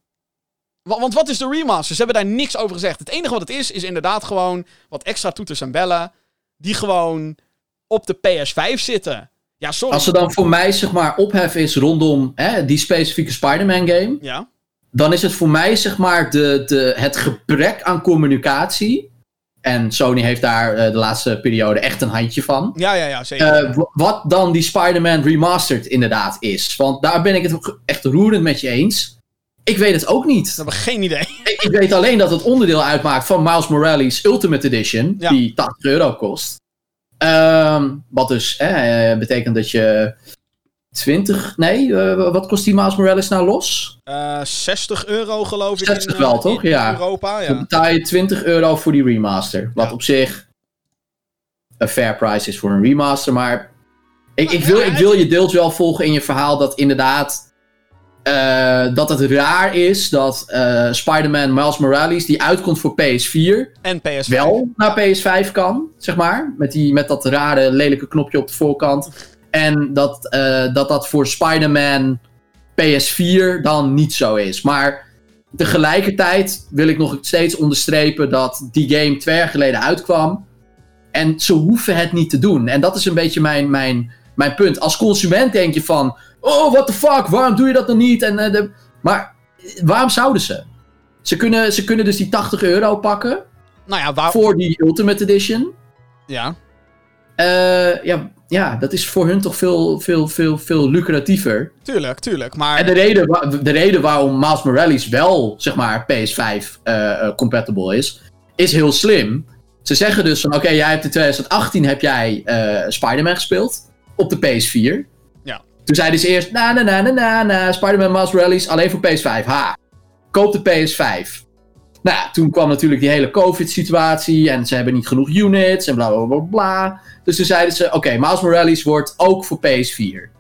Wa- Want wat is de remaster? Ze hebben daar niks over gezegd. Het enige wat het is, is inderdaad gewoon wat extra toeters en bellen. Die gewoon op de PS5 zitten. Ja, sorry. Als er dan voor mij zeg maar ophef is rondom hè, die specifieke Spider-Man game, Ja, dan is het voor mij zeg maar de, de, het gebrek aan communicatie. En Sony heeft daar eh, de laatste periode echt een handje van. ja, ja, ja zeker. Eh, wat dan die Spider-Man Remastered inderdaad is. Want daar ben ik het echt roerend met je eens. Ik weet het ook niet. We hebben geen idee. Ik, ik weet alleen dat het onderdeel uitmaakt van Miles Morales Ultimate Edition. Ja. Die 80 euro kost. Ehm, wat dus eh, betekent dat je 20... Nee, eh, wat kost die Miles Morales nou los? Eh 60 euro geloof ik. 60 in, wel, eh, toch? in Ja. Europa, Dan ja. betaal je 20 euro voor die remaster. Wat Ja. op zich een fair price is voor een remaster. Maar ik, ik, wil, ik wil je deels wel volgen in je verhaal dat inderdaad... eh, dat het raar is dat eh, Spider-Man Miles Morales, die uitkomt voor PS4, En PS5. wel naar PS5 kan, zeg maar. Met, die, met dat rare, lelijke knopje op de voorkant. En dat eh, dat, dat voor Spider-Man PS4 dan niet zo is. Maar tegelijkertijd wil ik nog steeds onderstrepen dat die game twee jaar geleden uitkwam. En ze hoeven het niet te doen. En dat is een beetje mijn, mijn, mijn punt. Als consument denk je van... Oh, what the fuck, waarom doe je dat dan niet? En, eh, de... Maar waarom zouden ze? Ze kunnen, ze kunnen dus die 80 euro pakken Nou ja, waar... voor die Ultimate Edition. Ja. Eh, ja, ja, dat is voor hun toch veel, veel, veel, veel lucratiever. Tuurlijk, tuurlijk. Maar En de reden, de reden waarom Miles Morales wel, zeg maar, PS5 eh, compatible is, is heel slim. Ze zeggen dus van, oké, jij hebt in 2018 heb jij eh, Spider-Man gespeeld op de PS4. Toen zeiden ze eerst, na na na na na, Spider-Man Miles Morales alleen voor PS5. Ha, koop de PS5. Nou toen kwam natuurlijk die hele COVID-situatie en ze hebben niet genoeg units en bla bla bla. Dus toen zeiden ze, oké, Miles Morales wordt ook voor PS4.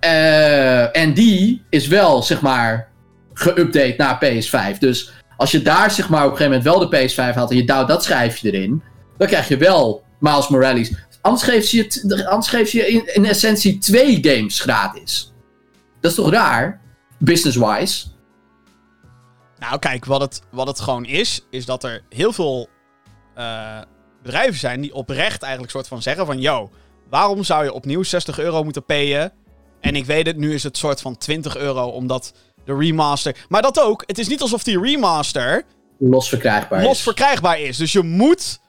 Eh, en die is wel, zeg maar, geüpdate naar PS5. Dus als je daar, zeg maar, op een gegeven moment wel de PS5 had en je duwt dat schijfje erin, dan krijg je wel Miles Morales. Anders geeft ze je, t- anders geeft ze je in, in essentie twee games gratis. Dat is toch raar? Business-wise. Nou, kijk, wat het, wat het gewoon is, is dat er heel veel eh, bedrijven zijn die oprecht eigenlijk soort van zeggen van... Yo, waarom zou je opnieuw 60 euro moeten payen? En ik weet het, nu is het soort van 20 euro, omdat de remaster... Maar dat ook, het is niet alsof die remaster Los verkrijgbaar los is. verkrijgbaar is. Dus je moet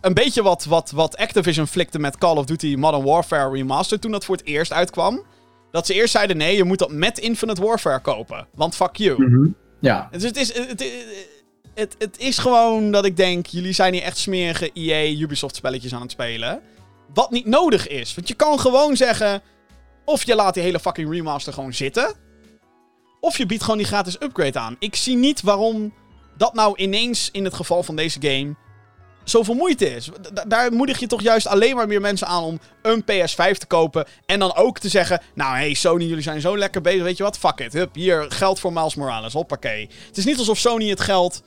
een beetje wat, wat, wat Activision flikte met Call of Duty Modern Warfare Remastered toen dat voor het eerst uitkwam. Dat ze eerst zeiden, nee, je moet dat met Infinite Warfare kopen. Want fuck you. Mhm. Ja. Dus het is, het, het, het, het is gewoon dat ik denk, jullie zijn hier echt smerige EA Ubisoft spelletjes aan het spelen. Wat niet nodig is. Want je kan gewoon zeggen, of je laat die hele fucking remaster gewoon zitten. Of je biedt gewoon die gratis upgrade aan. Ik zie niet waarom dat nou ineens in het geval van deze game zoveel moeite is. Da- daar moedig je toch juist alleen maar meer mensen aan om een PS5 te kopen. En dan ook te zeggen: Nou, hey Sony, jullie zijn zo lekker bezig. Weet je wat? Fuck it. Hup, hier geld voor Miles Morales. Hoppakee. Het is niet alsof Sony het geld.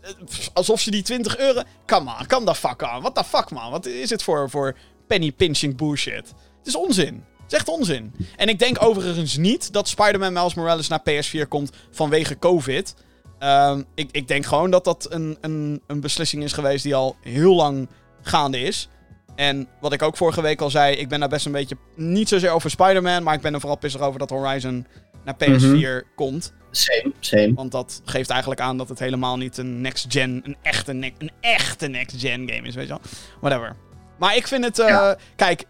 eh, Alsof ze die 20 euro. Come on, kan dat fuck aan. What the fuck, man? Wat is het voor, voor penny pinching bullshit? Het is onzin. Het is echt onzin. En ik denk overigens niet dat Spider-Man Miles Morales naar PS4 komt vanwege COVID. Ehm, ik, ik denk gewoon dat dat een, een, een beslissing is geweest die al heel lang gaande is. En wat ik ook vorige week al zei, ik ben daar best een beetje niet zozeer over Spider-Man, maar ik ben er vooral pissig over dat Horizon naar PS4 komt. Same, same. Want dat geeft eigenlijk aan dat het helemaal niet een next-gen, een echte, ne- een echte next-gen game is, weet je wel. Whatever. Maar ik vind het, eh, Ja. kijk,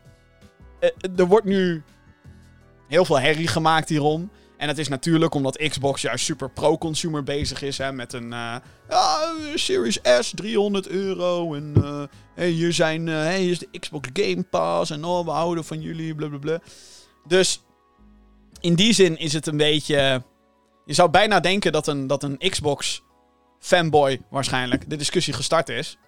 eh, er wordt nu heel veel herrie gemaakt hierom. En dat is natuurlijk omdat Xbox juist super pro-consumer bezig is. Hè, met een eh, Series S, 300 euro. En eh, hier, zijn, hey, hier is de Xbox Game Pass. En oh, we houden van jullie, blablabla. Dus in die zin is het een beetje... Je zou bijna denken dat een, dat een Xbox fanboy waarschijnlijk de discussie gestart is.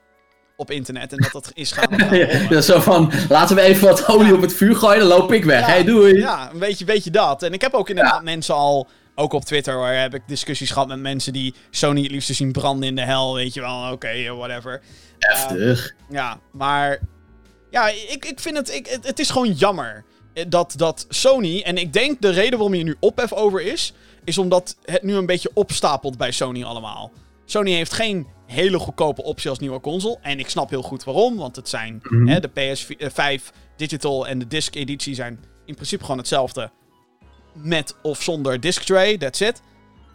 Op internet. En dat dat is gaan... Ja, zo van, laten we even wat olie op het vuur gooien, dan loop ik weg. Ja. Hey, doei. Ja, een beetje, beetje dat. En ik heb ook inderdaad mensen al, ook op Twitter, waar heb ik discussies gehad met mensen die Sony het liefst zien branden in de hel. Weet je wel, oké, eh, whatever. Heftig. Ja, maar ja, ik, ik vind het, ik, het, het is gewoon jammer eh, dat, dat Sony, en ik denk de reden waarom je nu ophef over is, is omdat het nu een beetje opstapelt bij Sony allemaal. Sony heeft geen hele goedkope optie als nieuwe console. En ik snap heel goed waarom, want het zijn Mhm. hè, de PS5 Digital en de Disc editie zijn in principe gewoon hetzelfde. Met of zonder disc tray, that's it.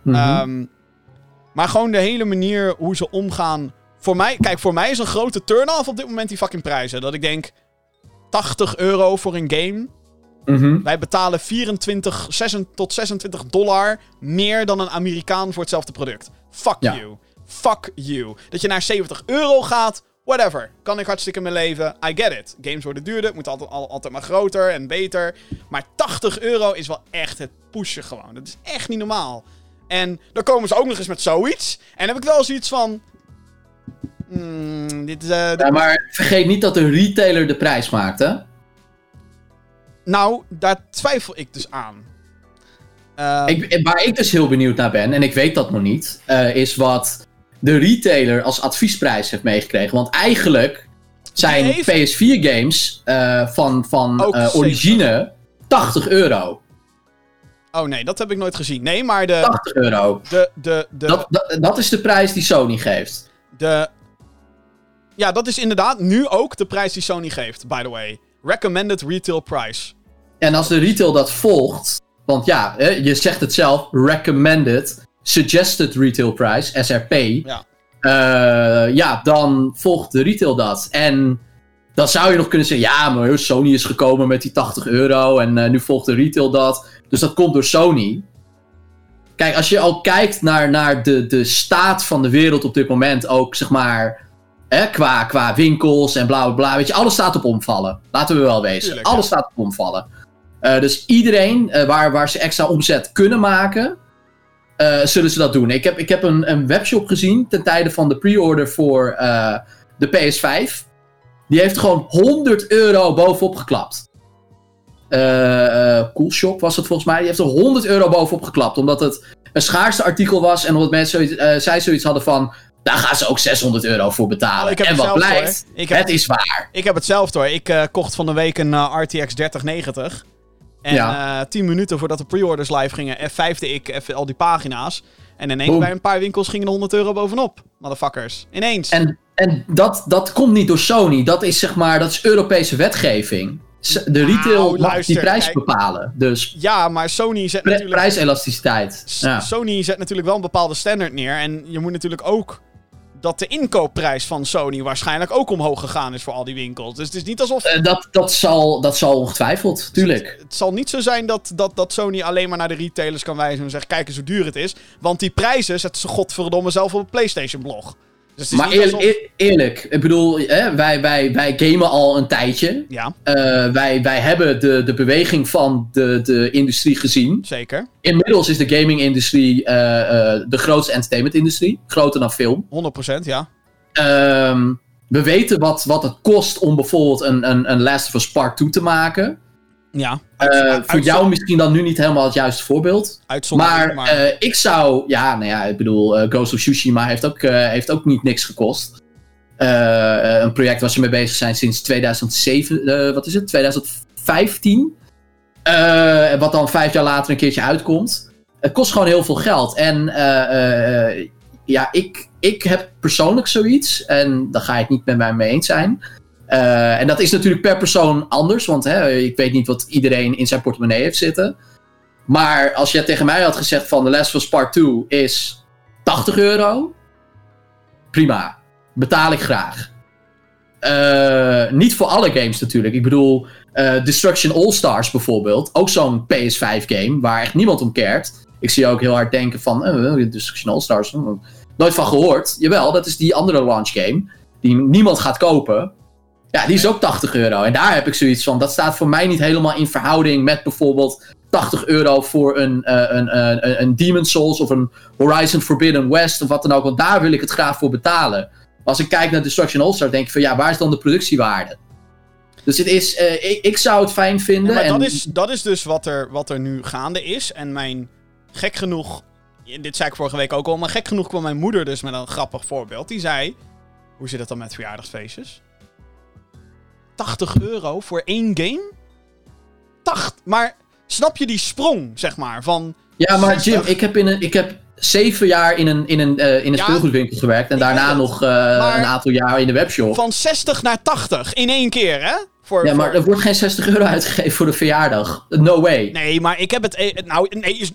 Mhm. Ehm, maar gewoon de hele manier hoe ze omgaan. Voor mij, kijk, voor mij is een grote turn-off op dit moment die fucking prijzen. Dat ik denk, 80 euro voor een game. Mhm. Wij betalen 24 26 tot 26 dollar meer dan een Amerikaan voor hetzelfde product. Fuck Ja. you. Fuck you. Dat je naar 70 euro gaat, whatever. Kan ik hartstikke mee leven. I get it. Games worden duurder, moet altijd, al- altijd maar groter en beter. Maar 80 euro is wel echt het pushen gewoon. Dat is echt niet normaal. En dan komen ze ook nog eens met zoiets. En dan heb ik wel zoiets van... hmm, dit is... eh, dit- Ja, maar vergeet niet dat de retailer de prijs maakt, hè? Nou, daar twijfel ik dus aan. Eh, Ik, waar ik dus heel benieuwd naar ben, en ik weet dat nog niet, eh, is wat de retailer als adviesprijs heeft meegekregen. Want eigenlijk zijn Die heeft- PS4-games van, van Ook eh, 70. origine 80 euro. Oh nee, dat heb ik nooit gezien. Nee, maar de... 80 euro. de, de, de, Dat, dat, dat is de prijs die Sony geeft. de ja, dat is inderdaad nu ook de prijs die Sony geeft, by the way. Recommended retail price. En als de retail dat volgt, want ja, je zegt het zelf, recommended, suggested retail price, SRP, Ja. eh, ja, dan volgt de retail dat. En dan zou je nog kunnen zeggen, ja, maar Sony is gekomen met die 80 euro en eh, nu volgt de retail dat. Dus dat komt door Sony. Kijk, als je al kijkt naar, naar de, de staat van de wereld op dit moment, ook zeg maar, hè, qua, qua winkels en bla bla bla, weet je, alles staat op omvallen. Laten we wel wezen. Tuurlijk, alles ja. staat op omvallen. Eh, dus iedereen waar, waar ze extra omzet kunnen maken, eh, zullen ze dat doen. Ik heb, ik heb een, een webshop gezien ten tijde van de pre-order voor eh, de PS5. Die heeft gewoon 100 euro bovenop geklapt. eh, Coolshop was het volgens mij. Die heeft er 100 euro bovenop geklapt. Omdat het een schaarste artikel was. En omdat mensen zoiets, zij zoiets hadden van. Daar gaan ze ook 600 euro voor betalen. Oh, en wat blijkt, het is waar. Ik heb hetzelfde hoor. Ik kocht van de week een RTX 3090. En Ja. eh 10 minuten voordat de pre-orders live gingen, F5'de ik even al die pagina's. En ineens Boom. bij een paar winkels gingen er 100 euro bovenop. Motherfuckers. Ineens. En, en dat, dat komt niet door Sony. Dat is zeg maar, dat is Europese wetgeving. De retail Nou, mag luister, die prijs kijk. bepalen. Dus Ja, maar Sony zet natuurlijk... prijselasticiteit. Ja. Sony zet natuurlijk wel een bepaalde standaard neer. En je moet natuurlijk ook dat de inkoopprijs van Sony waarschijnlijk ook omhoog gegaan is voor al die winkels. Dus het is niet alsof... Eh, dat, dat, zal, dat zal ongetwijfeld, tuurlijk. Het zal niet zo zijn dat, dat, dat Sony alleen maar naar de retailers kan wijzen en zeggen: kijk eens hoe duur het is. Want die prijzen zetten ze godverdomme zelf op het PlayStation-blog. Dus Maar niet eerlijk, alsof- eer- eerlijk, ik bedoel, hè, wij, wij, wij gamen al een tijdje. Ja, Eh, wij, wij hebben de, de beweging van de, de industrie gezien. zeker. Inmiddels is de gaming-industrie eh, eh, de grootste entertainment-industrie. Groter dan film. 100% ja. Ehm, we weten wat, wat het kost om bijvoorbeeld een, een, een Last of Us Part 2 te maken. Ja. Eh, Uit- voor jou misschien dan nu niet helemaal het juiste voorbeeld. Uitzondering, Maar, maar. eh, ik zou, ja, nou ja, ik bedoel, eh, Ghost of Tsushima heeft ook, eh, heeft ook niet niks gekost. Een project waar ze mee bezig zijn sinds 2007, eh, wat is het, 2015. Eh, wat dan vijf jaar later een keertje uitkomt. Het kost gewoon heel veel geld. En eh, eh, ja, ik, ik heb persoonlijk zoiets, en daar ga je het niet met mij mee eens zijn. Eh, en dat is natuurlijk per persoon anders, want hè, ik weet niet wat iedereen in zijn portemonnee heeft zitten. Maar als je tegen mij had gezegd van The Last of Us Part 2 is 80 euro, prima. Betaal ik graag. Eh, niet voor alle games natuurlijk. Ik bedoel, eh, Destruction All-Stars bijvoorbeeld. Ook zo'n PS5 game waar echt niemand om keert. Ik zie ook heel hard denken van, eh, Destruction All-Stars, hm, nooit van gehoord. Jawel, dat is die andere launch game die niemand gaat kopen. Ja, die is ook 80 euro. En daar heb ik zoiets van, dat staat voor mij niet helemaal in verhouding met bijvoorbeeld 80 euro voor een, eh, een, een, een Demon Souls of een Horizon Forbidden West of wat dan ook. Want daar wil ik het graag voor betalen. Als ik kijk naar Destruction All-Star, denk ik van ja, waar is dan de productiewaarde? Dus het is, eh, ik, ik zou het fijn Ja, vinden. maar en, dat, is, dat is dus wat er, wat er nu gaande is. En mijn gek genoeg. Dit zei ik vorige week ook al. Maar gek genoeg kwam mijn moeder dus met een grappig voorbeeld. Die zei: Hoe zit het dan met verjaardagsfeestjes? 80 euro voor één game? 80. Maar snap je die sprong, zeg maar? Van. ja, maar Jim, 60. ik heb, in een, ik heb zeven jaar in een, in een, eh, in een Ja. speelgoedwinkel gewerkt. En daarna nog eh, een aantal jaar in de webshop. Van 60 naar 80 in één keer, hè? Voor, Ja, maar voor- er wordt geen 60 euro uitgegeven voor de verjaardag. No way. Nee, maar ik heb het. eh, Nou, nee, is,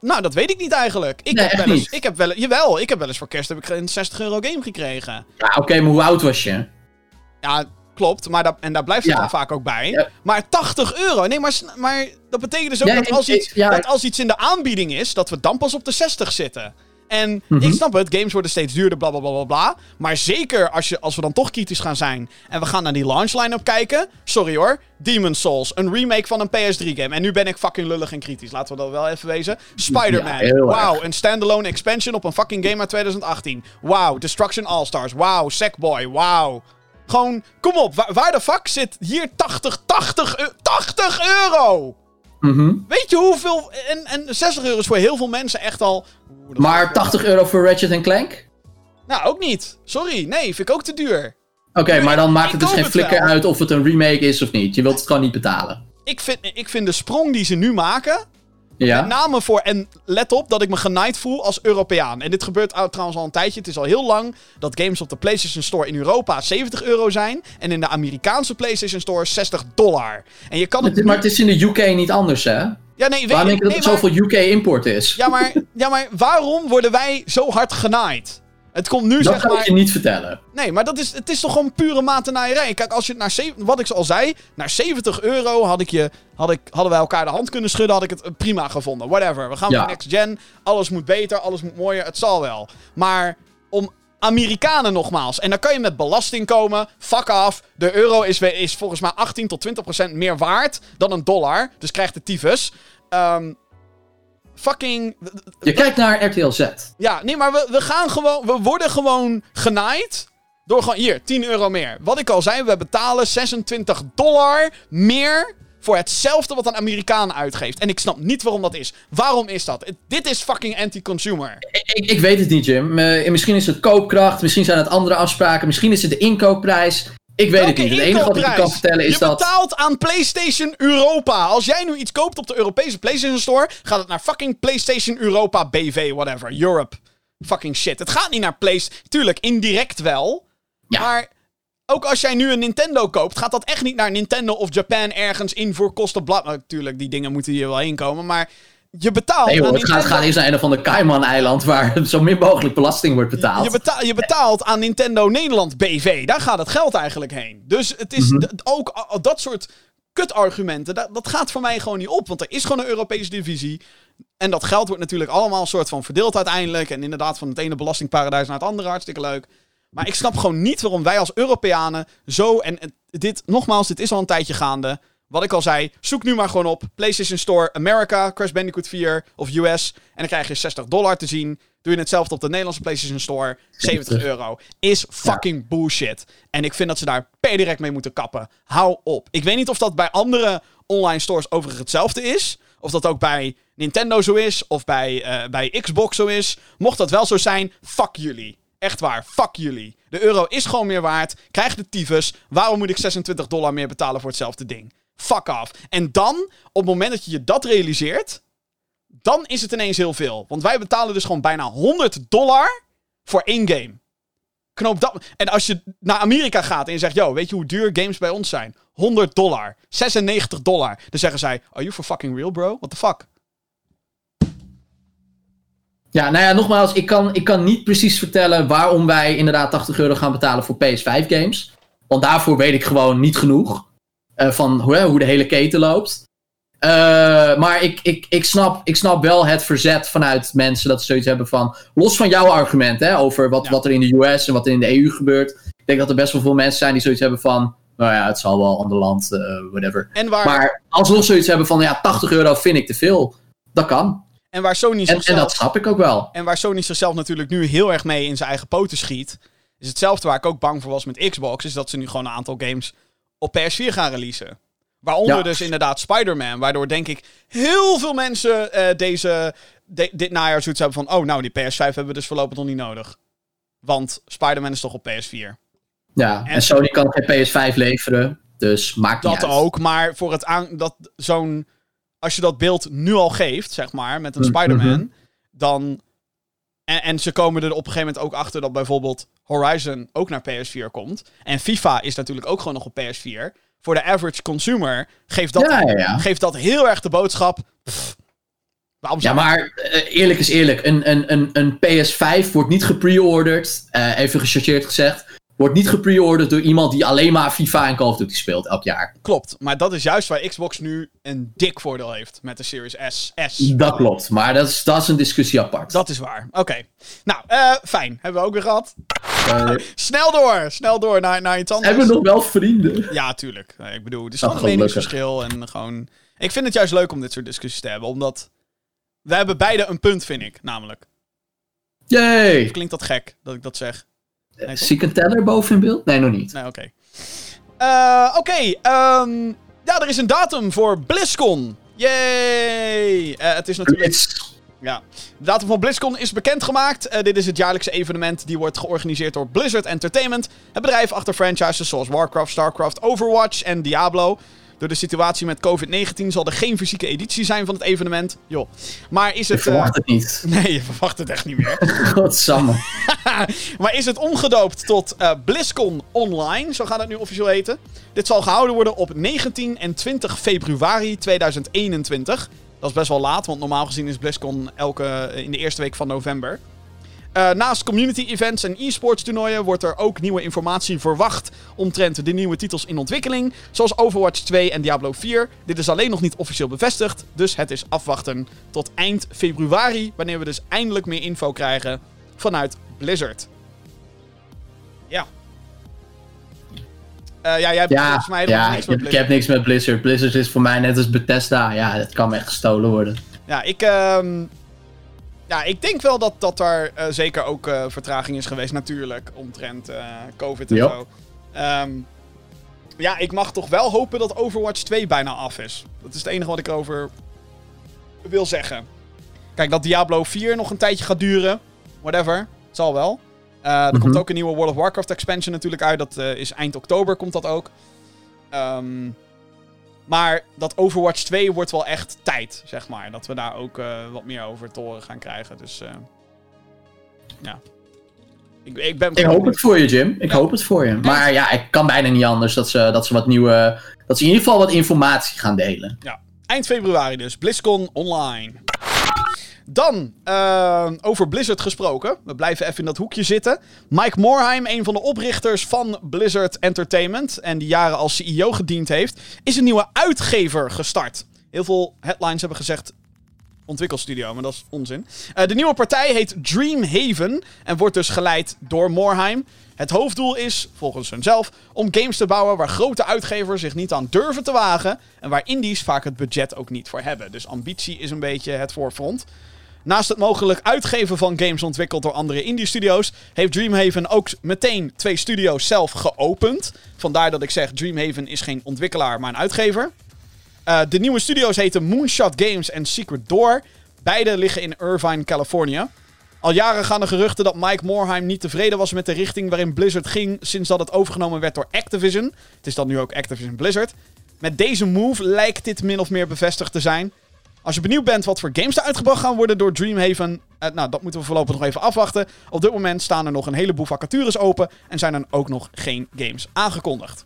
nou, dat weet ik niet eigenlijk. Ik Nee, heb wel eens. Ik heb wel, jawel, ik heb wel eens voor kerst heb ik een 60 euro game gekregen. Ja, oké, maar hoe oud was je? Ja, klopt. Maar dat, en daar blijft het Ja. dan vaak ook bij. Ja. Maar 80 euro. Nee, maar, maar dat betekent dus ook dat, als iets, ik- dat als iets in de aanbieding is, dat we dan pas op de 60 zitten. En Mhm. ik snap het, games worden steeds duurder, bla bla bla bla bla. Maar zeker als, je, als we dan toch kritisch gaan zijn en we gaan naar die launch line-up kijken. Sorry hoor, Demon's Souls, een remake van een PS3-game. En nu ben ik fucking lullig en kritisch, laten we dat wel even wezen. Spider-Man, Ja, wauw, een standalone expansion op een fucking game uit 2018. Wauw, Destruction All-Stars, wauw, Sackboy, wauw. Gewoon, kom op, waar, waar de fuck zit hier 80, 80, eu- 80 euro? Mhm. Weet je hoeveel... En, en 60 euro is voor heel veel mensen echt al... Oeh, Maar wel- 80 euro voor Ratchet Clank? Nou, ook niet. Sorry, nee, vind ik ook te duur. Oké, maar dan maakt het dus geen het flikker wel. uit of het een remake is of niet. Je wilt het gewoon niet betalen. Ik vind, ik vind de sprong die ze nu maken... Ja? Met name voor... En let op dat ik me genaaid voel als Europeaan. En dit gebeurt trouwens al een tijdje. Het is al heel lang dat games op de PlayStation Store in Europa 70 euro zijn. En in de Amerikaanse PlayStation Store 60 dollar. En je kan het... Maar het is in de UK niet anders, hè? Ja, nee, Waarom denk je dat nee, maar- zoveel UK-import is? Ja maar, ja, maar waarom worden wij zo hard genaaid? Het komt nu dat zeg kan maar... ik je niet vertellen. Nee, maar dat is, het is toch gewoon pure matenaaierij. Kijk, als je naar... zeven- Wat ik al zei, naar 70 euro had ik je, had ik, hadden wij elkaar de hand kunnen schudden, had ik het prima gevonden. Whatever. We gaan Ja. voor next gen. Alles moet beter, alles moet mooier. Het zal wel. Maar om Amerikanen nogmaals. En dan kan je met belasting komen. Fuck af. De euro is, is volgens mij 18 tot 20 procent meer waard dan een dollar. Dus krijgt de tyfus. Ehm, fucking... Je kijkt naar RTL Z. Ja, nee, maar we, we gaan gewoon. We worden gewoon genaaid. Door gewoon. Hier, 10 euro meer. Wat ik al zei, we betalen 26 dollar meer voor hetzelfde wat een Amerikaan uitgeeft. En ik snap niet waarom dat is. Waarom is dat? Dit is fucking anti-consumer. Ik, ik weet het niet, Jim. Eh, misschien is het koopkracht, misschien zijn het andere afspraken, misschien is het de inkoopprijs. Ik weet het niet. Het enige wat ik je kan vertellen is je dat. betaalt aan PlayStation Europa. Als jij nu iets koopt op de Europese PlayStation Store, gaat het naar fucking PlayStation Europa BV, whatever, Europe. Fucking shit. Het gaat niet naar PlayStation. Tuurlijk, indirect wel. Ja. Maar ook als jij nu een Nintendo koopt, gaat dat echt niet naar Nintendo of Japan ergens in voor kosten. Bla. Natuurlijk, die dingen moeten hier wel inkomen, maar je betaalt Nee, het gaat, gaat eerst naar een of ander Cayman-eiland waar zo min mogelijk belasting wordt betaald. Je, betaalt, je betaalt aan Nintendo Nederland BV. Daar gaat het geld eigenlijk heen. Dus het is Mhm. ook dat soort kutargumenten. Dat, dat gaat voor mij gewoon niet op. Want er is gewoon een Europese divisie. En dat geld wordt natuurlijk allemaal een soort van verdeeld uiteindelijk. En inderdaad van het ene belastingparadijs naar het andere. Hartstikke leuk. Maar ik snap gewoon niet waarom wij als Europeanen zo... En en dit, nogmaals, dit is al een tijdje gaande. Wat ik al zei, zoek nu maar gewoon op PlayStation Store America, Crash Bandicoot 4 of US. En dan krijg je 60 dollar te zien. Doe je hetzelfde op de Nederlandse PlayStation Store, 70 euro. Is fucking bullshit. En ik vind dat ze daar per direct mee moeten kappen. Hou op. Ik weet niet of dat bij andere online stores overigens hetzelfde is. Of dat ook bij Nintendo zo is. Of bij, eh, bij Xbox zo is. Mocht dat wel zo zijn, fuck jullie. Echt waar, fuck jullie. De euro is gewoon meer waard. Krijg de tyfus. Waarom moet ik 26 dollar meer betalen voor hetzelfde ding? Fuck af. En dan, op het moment dat je je dat realiseert, dan is het ineens heel veel. Want wij betalen dus gewoon bijna 100 dollar voor één game. Knoop dat. En als je naar Amerika gaat en je zegt: Yo, weet je hoe duur games bij ons zijn? 100 dollar. 96 dollar. Dan zeggen zij: Are you for fucking real, bro? What the fuck? Ja, nou ja, nogmaals, ik kan, ik kan niet precies vertellen waarom wij inderdaad 80 euro gaan betalen voor PS5 games. Want daarvoor weet ik gewoon niet genoeg eh, van hoe, hoe de hele keten loopt. Eh, maar ik, ik, ik, snap, ik snap wel het verzet vanuit mensen dat ze zoiets hebben van. Los van jouw argument hè, over wat, Ja. wat er in de US en wat er in de EU gebeurt. Ik denk dat er best wel veel mensen zijn die zoiets hebben van. Nou ja, het zal wel ander land, eh, whatever. En waar, Maar alsnog zoiets hebben van. Ja, 80 euro vind ik te veel. Dat kan. en waar Sony en dat snap ik ook wel. En waar Sony zichzelf natuurlijk nu heel erg mee in zijn eigen poten schiet. Is hetzelfde waar ik ook bang voor was met Xbox. Is dat ze nu gewoon een aantal games op PS4 gaan releasen. Waaronder Ja. dus inderdaad Spider-Man. Waardoor denk ik heel veel mensen eh, deze, de- dit najaar zoiets hebben van... Oh, nou die PS5 hebben we dus voorlopig nog niet nodig. Want Spider-Man is toch op PS4. Ja, En- en, Sony kan geen PS5 leveren, dus maakt niet Dat ook, maar voor het aan... Dat zo'n... Als je dat beeld nu al geeft, zeg maar, met een Mhm. Spider-Man... Dan... En, en ze komen er op een gegeven moment ook achter dat bijvoorbeeld Horizon ook naar PS4 komt. En FIFA is natuurlijk ook gewoon nog op PS4. Voor de average consumer geeft dat, Ja, ja, ja. geeft dat heel erg de boodschap... pff, Ja, maar eh, eerlijk is eerlijk. Een, een, een, een PS5 wordt niet gepre-orderd, eh, even gechargeerd gezegd, wordt niet gepre-orderd door iemand die alleen maar FIFA en Call of Duty speelt elk jaar. Klopt, maar dat is juist waar Xbox nu een dik voordeel heeft met de Series S. S. Dat klopt, maar dat is, dat is een discussie apart. Dat is waar. Oké. Nou, eh, fijn. Hebben we ook weer gehad. Eh, Snel door. Snel door naar, naar iets anders. hebben we nog wel vrienden? Ja, tuurlijk. Nee, Ik bedoel, het is gewoon een meningsverschil. En gewoon... Ik vind het juist leuk om dit soort discussies te hebben. Omdat... We hebben beide een punt, vind ik. Namelijk. Yay! Klinkt dat gek, dat ik dat zeg? Nee, Zie ik een teller boven in beeld? Nee, nog niet. Nee, oké. Eh, oké. ehm, ja, er is een datum voor BlizzCon. Yay! Eh, het is natuurlijk... Blitz. Ja. De datum van BlizzCon is bekendgemaakt. Eh, dit is het jaarlijkse evenement. Die wordt georganiseerd door Blizzard Entertainment. Het bedrijf achter franchises zoals Warcraft, Starcraft, Overwatch en Diablo. Door de situatie met COVID-19 zal er geen fysieke editie zijn van het evenement. Joh. Maar is het... eh, verwacht het niet. Nee, je verwacht het echt niet meer. Godsamme. maar is het omgedoopt tot eh, BlizzCon Online, zo gaat het nu officieel heten. Dit zal gehouden worden op 19 en 20 februari 2021. Dat is best wel laat, want normaal gezien is BlizzCon elke, eh, in de eerste week van november. Eh, naast community events en e-sports toernooien wordt er ook nieuwe informatie verwacht omtrent de nieuwe titels in ontwikkeling, zoals Overwatch 2 en Diablo 4. Dit is alleen nog niet officieel bevestigd, dus het is afwachten tot eind februari, wanneer we dus eindelijk meer info krijgen vanuit Blizzard. Ja. Eh, ja, jij hebt Ja, volgens mij ja niks ik, met heb, ik Blizzard. heb niks met Blizzard. Blizzard is voor mij net als Bethesda. Ja, het kan me echt gestolen worden. Ja, ik, ehm, ja, ik denk wel dat, dat er eh, zeker ook eh, vertraging is geweest, natuurlijk, omtrent eh, COVID en zo. Ehm, ja, ik mag toch wel hopen dat Overwatch 2 bijna af is. Dat is het enige wat ik erover wil zeggen. Kijk, dat Diablo 4 nog een tijdje gaat duren. Whatever. Het zal wel. Er Mhm. komt ook een nieuwe World of Warcraft expansion natuurlijk uit. Dat is eind oktober komt dat ook. Um, maar dat Overwatch 2 wordt wel echt tijd, zeg maar. Dat we daar ook uh, wat meer over te horen gaan krijgen. Dus ja. Ik, ik, ben ik hoop het voor je, Jim. Ik Ja. hoop het voor je. Maar ja, ik kan bijna niet anders dat ze, dat ze wat nieuwe... Dat ze in ieder geval wat informatie gaan delen. Eind februari dus. BlizzCon online. Dan, uh, over Blizzard gesproken. We blijven even in dat hoekje zitten. Mike Morheim, een van de oprichters van Blizzard Entertainment... en die jaren als CEO gediend heeft... is een nieuwe uitgever gestart. Heel veel headlines hebben gezegd... ontwikkelstudio, maar dat is onzin. Uh, de nieuwe partij heet Dreamhaven... en wordt dus geleid door Morheim... Het hoofddoel is, volgens hunzelf, om games te bouwen waar grote uitgevers zich niet aan durven te wagen en waar indies vaak het budget ook niet voor hebben. Dus ambitie is een beetje het voorfront. Naast het mogelijk uitgeven van games ontwikkeld door andere indie-studio's, heeft Dreamhaven ook meteen twee studio's zelf geopend. Vandaar dat ik zeg, Dreamhaven is geen ontwikkelaar, maar een uitgever. Uh, de nieuwe studio's heten Moonshot Games en Secret Door. Beide liggen in Irvine, Californië. Al jaren gaan de geruchten dat Mike Morheim niet tevreden was met de richting waarin Blizzard ging sinds dat het overgenomen werd door Activision. Het is dan nu ook Activision Blizzard. Met deze move lijkt dit min of meer bevestigd te zijn. Als je benieuwd bent wat voor games er uitgebracht gaan worden door Dreamhaven, eh, nou, dat moeten we voorlopig nog even afwachten. Op dit moment staan er nog een heleboel vacatures open en zijn er ook nog geen games aangekondigd.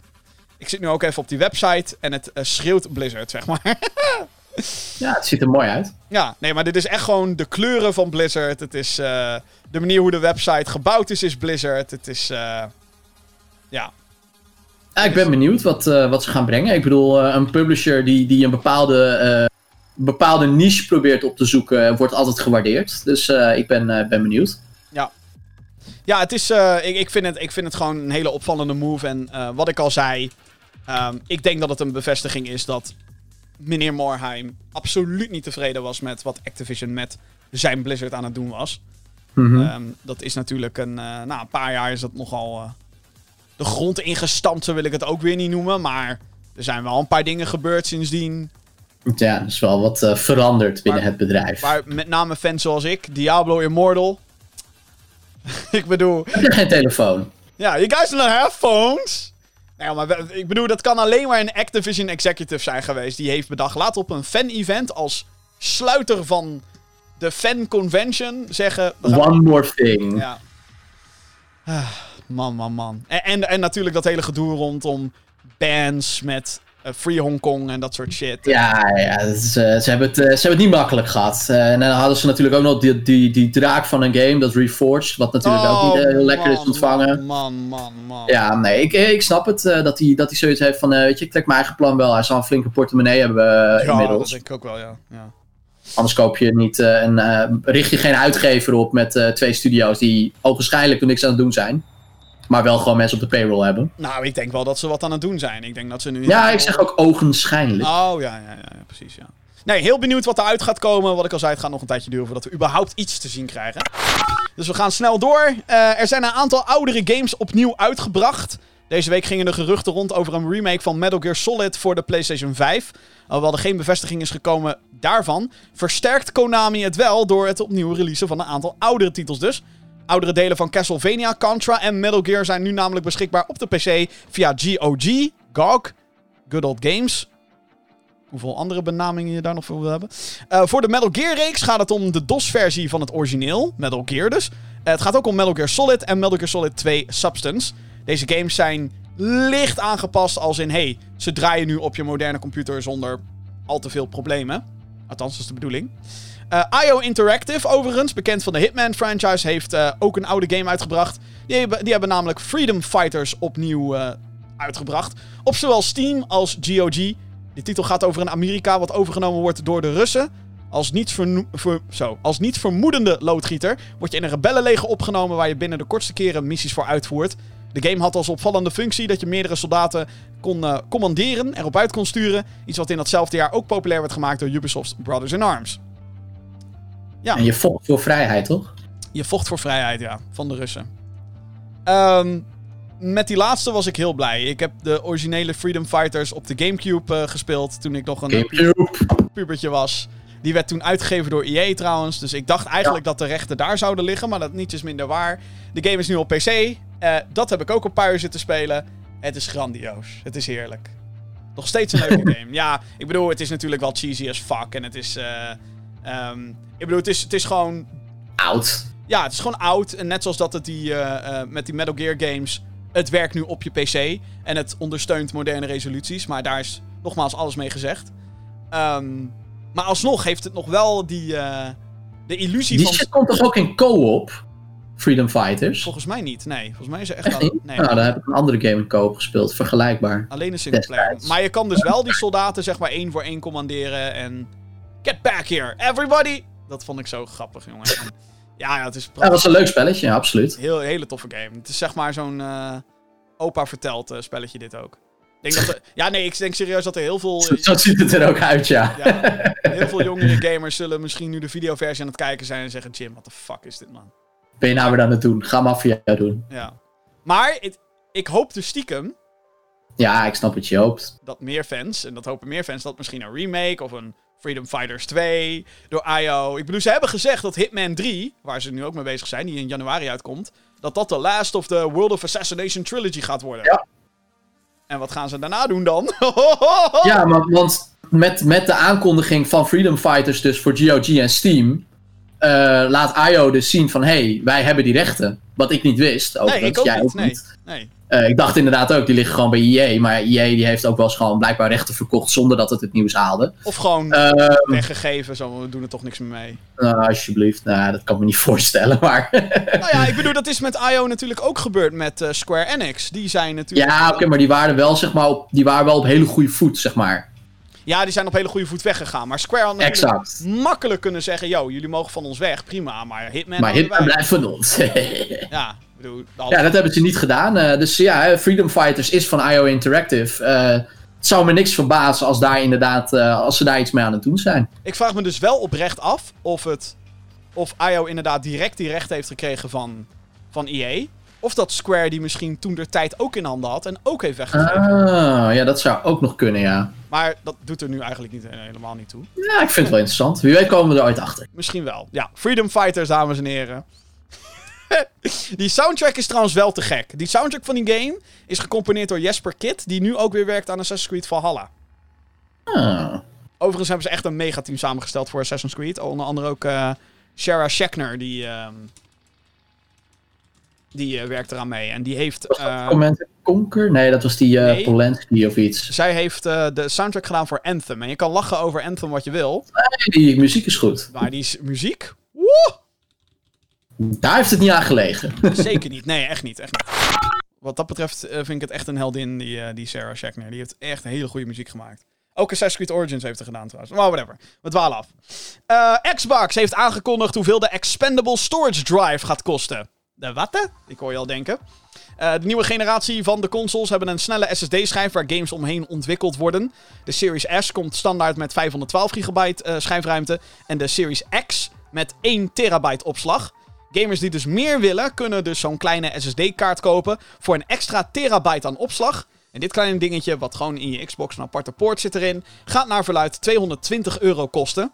Ik zit nu ook even op die website en het uh, schreeuwt Blizzard, zeg maar. Ja, het ziet er mooi uit. Ja, nee, maar dit is echt gewoon de kleuren van Blizzard. Het is uh, de manier hoe de website gebouwd is, is Blizzard. Het is, uh, ja. ja. Ik ben benieuwd wat, uh, wat ze gaan brengen. Ik bedoel, een publisher die, die een bepaalde, bepaalde niche probeert op te zoeken, wordt altijd gewaardeerd. Dus ik ben, ben benieuwd. Ja. Ja, het is, ik, ik, vind het, ik vind het gewoon een hele opvallende move. En wat ik al zei, um, ik denk dat het een bevestiging is dat meneer Morheim absoluut niet tevreden was met wat Activision met zijn Blizzard aan het doen was. Mm -hmm. um, dat is natuurlijk een, nou, een paar jaar is dat nogal de grond ingestampt, zo wil ik het ook weer niet noemen. Maar er zijn wel een paar dingen gebeurd sindsdien. Ja, er is wel wat uh, veranderd binnen maar, het bedrijf. Maar met name fans zoals ik, Diablo Immortal. ik bedoel... Heb je geen telefoon? Ja, you guys don't have phones? Nou, maar ik bedoel, dat kan alleen maar een Activision executive zijn geweest. Die heeft bedacht, laat op een fan-event als sluiter van de fan convention zeggen... One more thing. Ja. Ah, man, man, man. En, en, en, natuurlijk dat hele gedoe rondom bans met Free Hong Kong en dat soort shit. Ja, ja uh, ze, hebben het, uh, ze hebben het niet makkelijk gehad. Uh, en dan hadden ze natuurlijk ook nog die, die, die draak van een game, dat Reforged, wat natuurlijk oh, ook niet heel lekker man, is ontvangen. Man, man, man. Ja, nee, ik, ik snap het dat hij dat zoiets heeft van, weet je, ik trek mijn eigen plan wel. Hij zal een flinke portemonnee hebben ja, inmiddels. dat denk ik ook wel, ja. ja. Anders koop je niet een, richt je geen uitgever op met twee studio's die ogenschijnlijk niks aan het doen zijn. Maar wel gewoon mensen op de payroll hebben. Nou, ik denk wel dat ze wat aan het doen zijn. Ik denk dat ze nu... Ja, ik zeg ook ogenschijnlijk. Oh, ja, ja, ja, precies, ja. Nee, heel benieuwd wat eruit gaat komen. Wat ik al zei, het gaat nog een tijdje duren voordat we überhaupt iets te zien krijgen. Dus we gaan snel door. Uh, er zijn een aantal oudere games opnieuw uitgebracht. Deze week gingen de geruchten rond over een remake van Metal Gear Solid voor de PlayStation 5. Alhoewel er geen bevestiging is gekomen daarvan, versterkt Konami het wel door het opnieuw releasen van een aantal oudere titels dus. Oudere delen van Castlevania, Contra en Metal Gear zijn nu namelijk beschikbaar op de PC via GOG, GOG, Good Old Games. Hoeveel andere benamingen je daar nog voor wil hebben. Uh, voor de Metal Gear reeks gaat het om de DOS-versie van het origineel, Metal Gear dus. Uh, het gaat ook om Metal Gear Solid en Metal Gear Solid 2 Substance. Deze games zijn licht aangepast als in, hey, ze draaien nu op je moderne computer zonder al te veel problemen. Althans, dat is de bedoeling. Uh, IO Interactive, overigens, bekend van de Hitman franchise, heeft uh, ook een oude game uitgebracht. Die hebben, die hebben namelijk Freedom Fighters opnieuw uh, uitgebracht. Op zowel Steam als GOG. De titel gaat over een Amerika wat overgenomen wordt door de Russen. Als niet, zo, als vermoedende loodgieter word je in een rebellenleger opgenomen waar je binnen de kortste keren missies voor uitvoert. De game had als opvallende functie dat je meerdere soldaten kon uh, commanderen, erop uit kon sturen. Iets wat in datzelfde jaar ook populair werd gemaakt door Ubisoft's Brothers in Arms. Ja. En je vocht voor vrijheid, toch? Je vocht voor vrijheid, ja. Van de Russen. Um, met die laatste was ik heel blij. Ik heb de originele Freedom Fighters op de Gamecube eh, gespeeld toen ik nog een pubertje was. Die werd toen uitgegeven door EA trouwens. Dus ik dacht eigenlijk dat de rechten daar zouden liggen. Maar dat niets is minder waar. De game is nu op PC. Eh, dat heb ik ook een paar uur zitten spelen. Het is grandioos. Het is heerlijk. Nog steeds een leuke game. Ja, ik bedoel, het is natuurlijk wel cheesy as fuck. En het is... eh, ehm, ik bedoel, het is, het is gewoon... Oud. Ja, het is gewoon oud. En net zoals dat het die, eh, eh, met die Metal Gear games... Het werkt nu op je PC. En het ondersteunt moderne resoluties. Maar daar is nogmaals alles mee gezegd. Ehm, maar alsnog heeft het nog wel die... eh, de illusie Die van... shit komt toch ook in co-op? Freedom Fighters? Volgens mij niet. Nee, volgens mij is er echt... Echt al- niet? Nee, Nou, dan heb ik een andere game in co-op gespeeld. Vergelijkbaar. alleen een singleplayer. Maar je kan dus wel die soldaten zeg maar één voor één commanderen en... Get back here, everybody! Dat vond ik zo grappig, jongen. En ja, ja, het is Ja, dat prachtig. was een leuk spelletje, ja, absoluut. Heel, hele toffe game. Het is zeg maar zo'n eh, opa vertelt eh, spelletje dit ook. Ik denk dat er- ja, nee, ik denk serieus dat er heel veel, Zo, zo ziet het er ook uit, ja. ja, heel veel jongere gamers zullen misschien nu de videoversie aan het kijken zijn en zeggen... Jim, what the fuck is dit, man? Ben je nou weer aan het doen? Ga Mafia doen. Ja. Maar het- ik hoop dus stiekem Ja, ik snap wat je hoopt. dat meer fans, en dat hopen meer fans, dat misschien een remake of een Freedom Fighters 2 door IO. Ik bedoel, ze hebben gezegd dat Hitman 3, waar ze nu ook mee bezig zijn, die in januari uitkomt, dat dat de last of the World of Assassination trilogy gaat worden. Ja. En wat gaan ze daarna doen dan? Ja, maar, want met, met de aankondiging van Freedom Fighters dus voor GOG en Steam... eh, laat IO dus zien van, hé, hey, wij hebben die rechten. Wat ik niet wist. nee, ik ook jij niet. ook Nee, niet. nee. Eh, ik dacht inderdaad ook, die liggen gewoon bij EA. Maar EA die heeft ook wel eens gewoon blijkbaar rechten verkocht zonder dat het het nieuws haalde. Of gewoon Eh, weggegeven, zo, we doen er toch niks meer mee. nou, alsjeblieft, nou, dat kan ik me niet voorstellen. Maar nou ja, ik bedoel, dat is met IO natuurlijk ook gebeurd met eh, Square Enix. Die zijn natuurlijk... ja, oké, maar die waren wel, zeg maar, op, die waren wel op hele goede voet, zeg maar. Ja, die zijn op hele goede voet weggegaan. Maar Square had Exact. makkelijk kunnen zeggen... Yo, jullie mogen van ons weg, prima. Maar Hitman... Maar Hitman blijft van ons. Ja, bedoel... al- ja, dat hebben ze niet gedaan. Eh, dus ja, Freedom Fighters is van IO Interactive. Eh, het zou me niks verbazen als, daar inderdaad, eh, als ze daar iets mee aan het doen zijn. Ik vraag me dus wel oprecht af of het... Of IO inderdaad direct die recht heeft gekregen van, van EA. Of dat Square die misschien toen de tijd ook in handen had en ook heeft weggegeven. Ah, ja, dat zou ook nog kunnen, ja. Maar dat doet er nu eigenlijk niet, helemaal niet toe. Ja, ik vind het wel interessant. Wie weet komen we er ooit achter. Misschien wel. Ja, Freedom Fighters, dames en heren. die soundtrack is trouwens wel te gek. Die soundtrack van die game is gecomponeerd door Jesper Kidd, die nu ook weer werkt aan Assassin's Creed Valhalla. Ah. Overigens hebben ze echt een megateam samengesteld voor Assassin's Creed. Onder andere ook eh Shara Scheckner, die, ehm, die eh, werkt eraan mee. En die heeft... Eh, Command Conquer? Nee, dat was die eh nee. Polanski of iets. zij heeft de soundtrack gedaan voor Anthem. En je kan lachen over Anthem wat je wil. Nee, die muziek is goed. Maar die is muziek... Woe! Daar heeft het niet aan gelegen. Zeker niet. Nee, echt niet. Echt niet. Wat dat betreft eh, vind ik het echt een heldin, die, eh, die Sarah Scheckner. Die heeft echt hele goede muziek gemaakt. Ook Assassin's Creed Origins heeft er gedaan trouwens. Maar whatever. We dwalen af. Eh, Xbox heeft aangekondigd hoeveel de Expendable Storage Drive gaat kosten. De watte? Ik hoor je al denken. De nieuwe generatie van de consoles hebben een snelle SSD-schijf waar games omheen ontwikkeld worden. De Series S komt standaard met 512 gigabyte schijfruimte. En de Series X met 1 terabyte opslag. Gamers die dus meer willen, kunnen dus zo'n kleine SSD-kaart kopen voor een extra terabyte aan opslag. En dit kleine dingetje, wat gewoon in je Xbox een aparte poort zit erin, gaat naar verluid 220 euro kosten.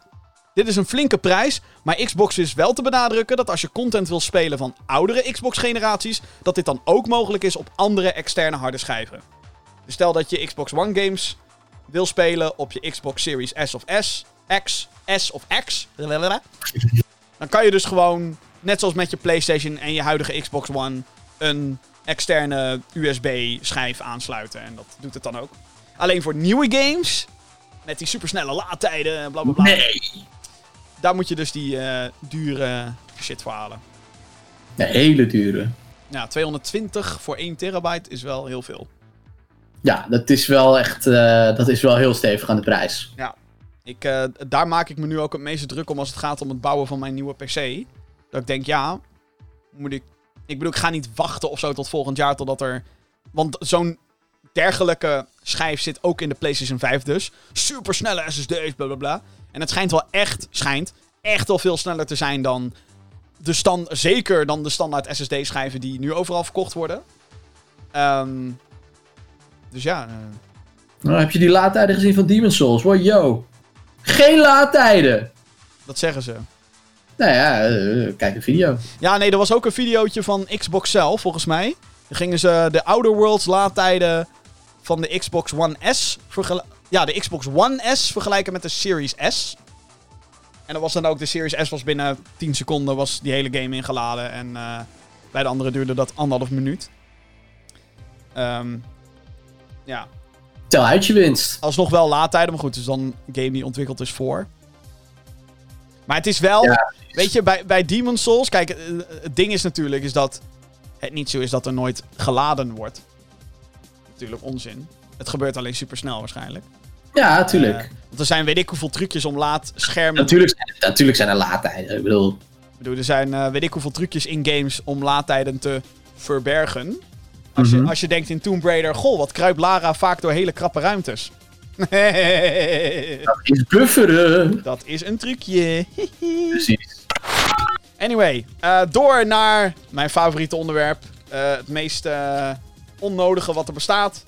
Dit is een flinke prijs, maar Xbox is wel te benadrukken dat als je content wil spelen van oudere Xbox-generaties, dat dit dan ook mogelijk is op andere externe harde schijven. Dus stel dat je Xbox One games wil spelen op je Xbox Series S of S, X, S of X, dan kan je dus gewoon, net zoals met je PlayStation en je huidige Xbox One, een externe USB-schijf aansluiten. En dat doet het dan ook. Alleen voor nieuwe games, met die supersnelle laadtijden en blablabla, Nee. daar moet je dus die eh, dure shit voor halen. Een hele dure. Ja, 220 voor 1 terabyte is wel heel veel. Ja, dat is wel echt, eh, dat is wel heel stevig aan de prijs. Ik, eh, daar maak ik me nu ook het meeste druk om als het gaat om het bouwen van mijn nieuwe PC. Dat ik denk, ja, moet ik. Ik bedoel, ik ga niet wachten of zo tot volgend jaar totdat er. Want zo'n dergelijke schijf zit ook in de PlayStation 5 dus. Supersnelle SSD's, bla bla bla. En het schijnt wel echt, schijnt echt wel veel sneller te zijn dan de stand, zeker dan de standaard SSD-schijven die nu overal verkocht worden. Ehm, dus ja, eh, Nou, heb je die laadtijden gezien van Demon's Souls? Wow, yo. Geen laadtijden! dat zeggen ze. Nou ja, eh, kijk een video. Ja, nee, er was ook een videootje van Xbox zelf, volgens mij. Dan gingen ze de Outer Worlds laadtijden van de Xbox One S Ja, de Xbox One S vergelijken met de Series S. En dat was dan ook, de Series S was binnen 10 seconden was die hele game ingeladen. En eh, bij de andere duurde dat anderhalf minuut. Ehm, ja, Tel uit je winst. alsnog wel laadtijden, maar goed, is dan een game die ontwikkeld is voor. Maar het is wel, Ja. Weet je, bij, bij Demon's Souls, kijk, eh, het ding is natuurlijk is dat het niet zo is dat er nooit geladen wordt. Natuurlijk onzin. Het gebeurt alleen supersnel waarschijnlijk. Ja, tuurlijk. Eh, want er zijn weet ik hoeveel trucjes om laadschermen... natuurlijk, zijn- natuurlijk zijn er laadtijden. Ik bedoel, Ik bedoel, er zijn eh, weet ik hoeveel trucjes in games om laadtijden te verbergen. Als, Mhm. je, als je denkt in Tomb Raider, goh, wat kruipt Lara vaak door hele krappe ruimtes. dat is bufferen. Dat is een trucje. Precies. Anyway, eh, door naar mijn favoriete onderwerp. Eh, het meest eh, onnodige wat er bestaat.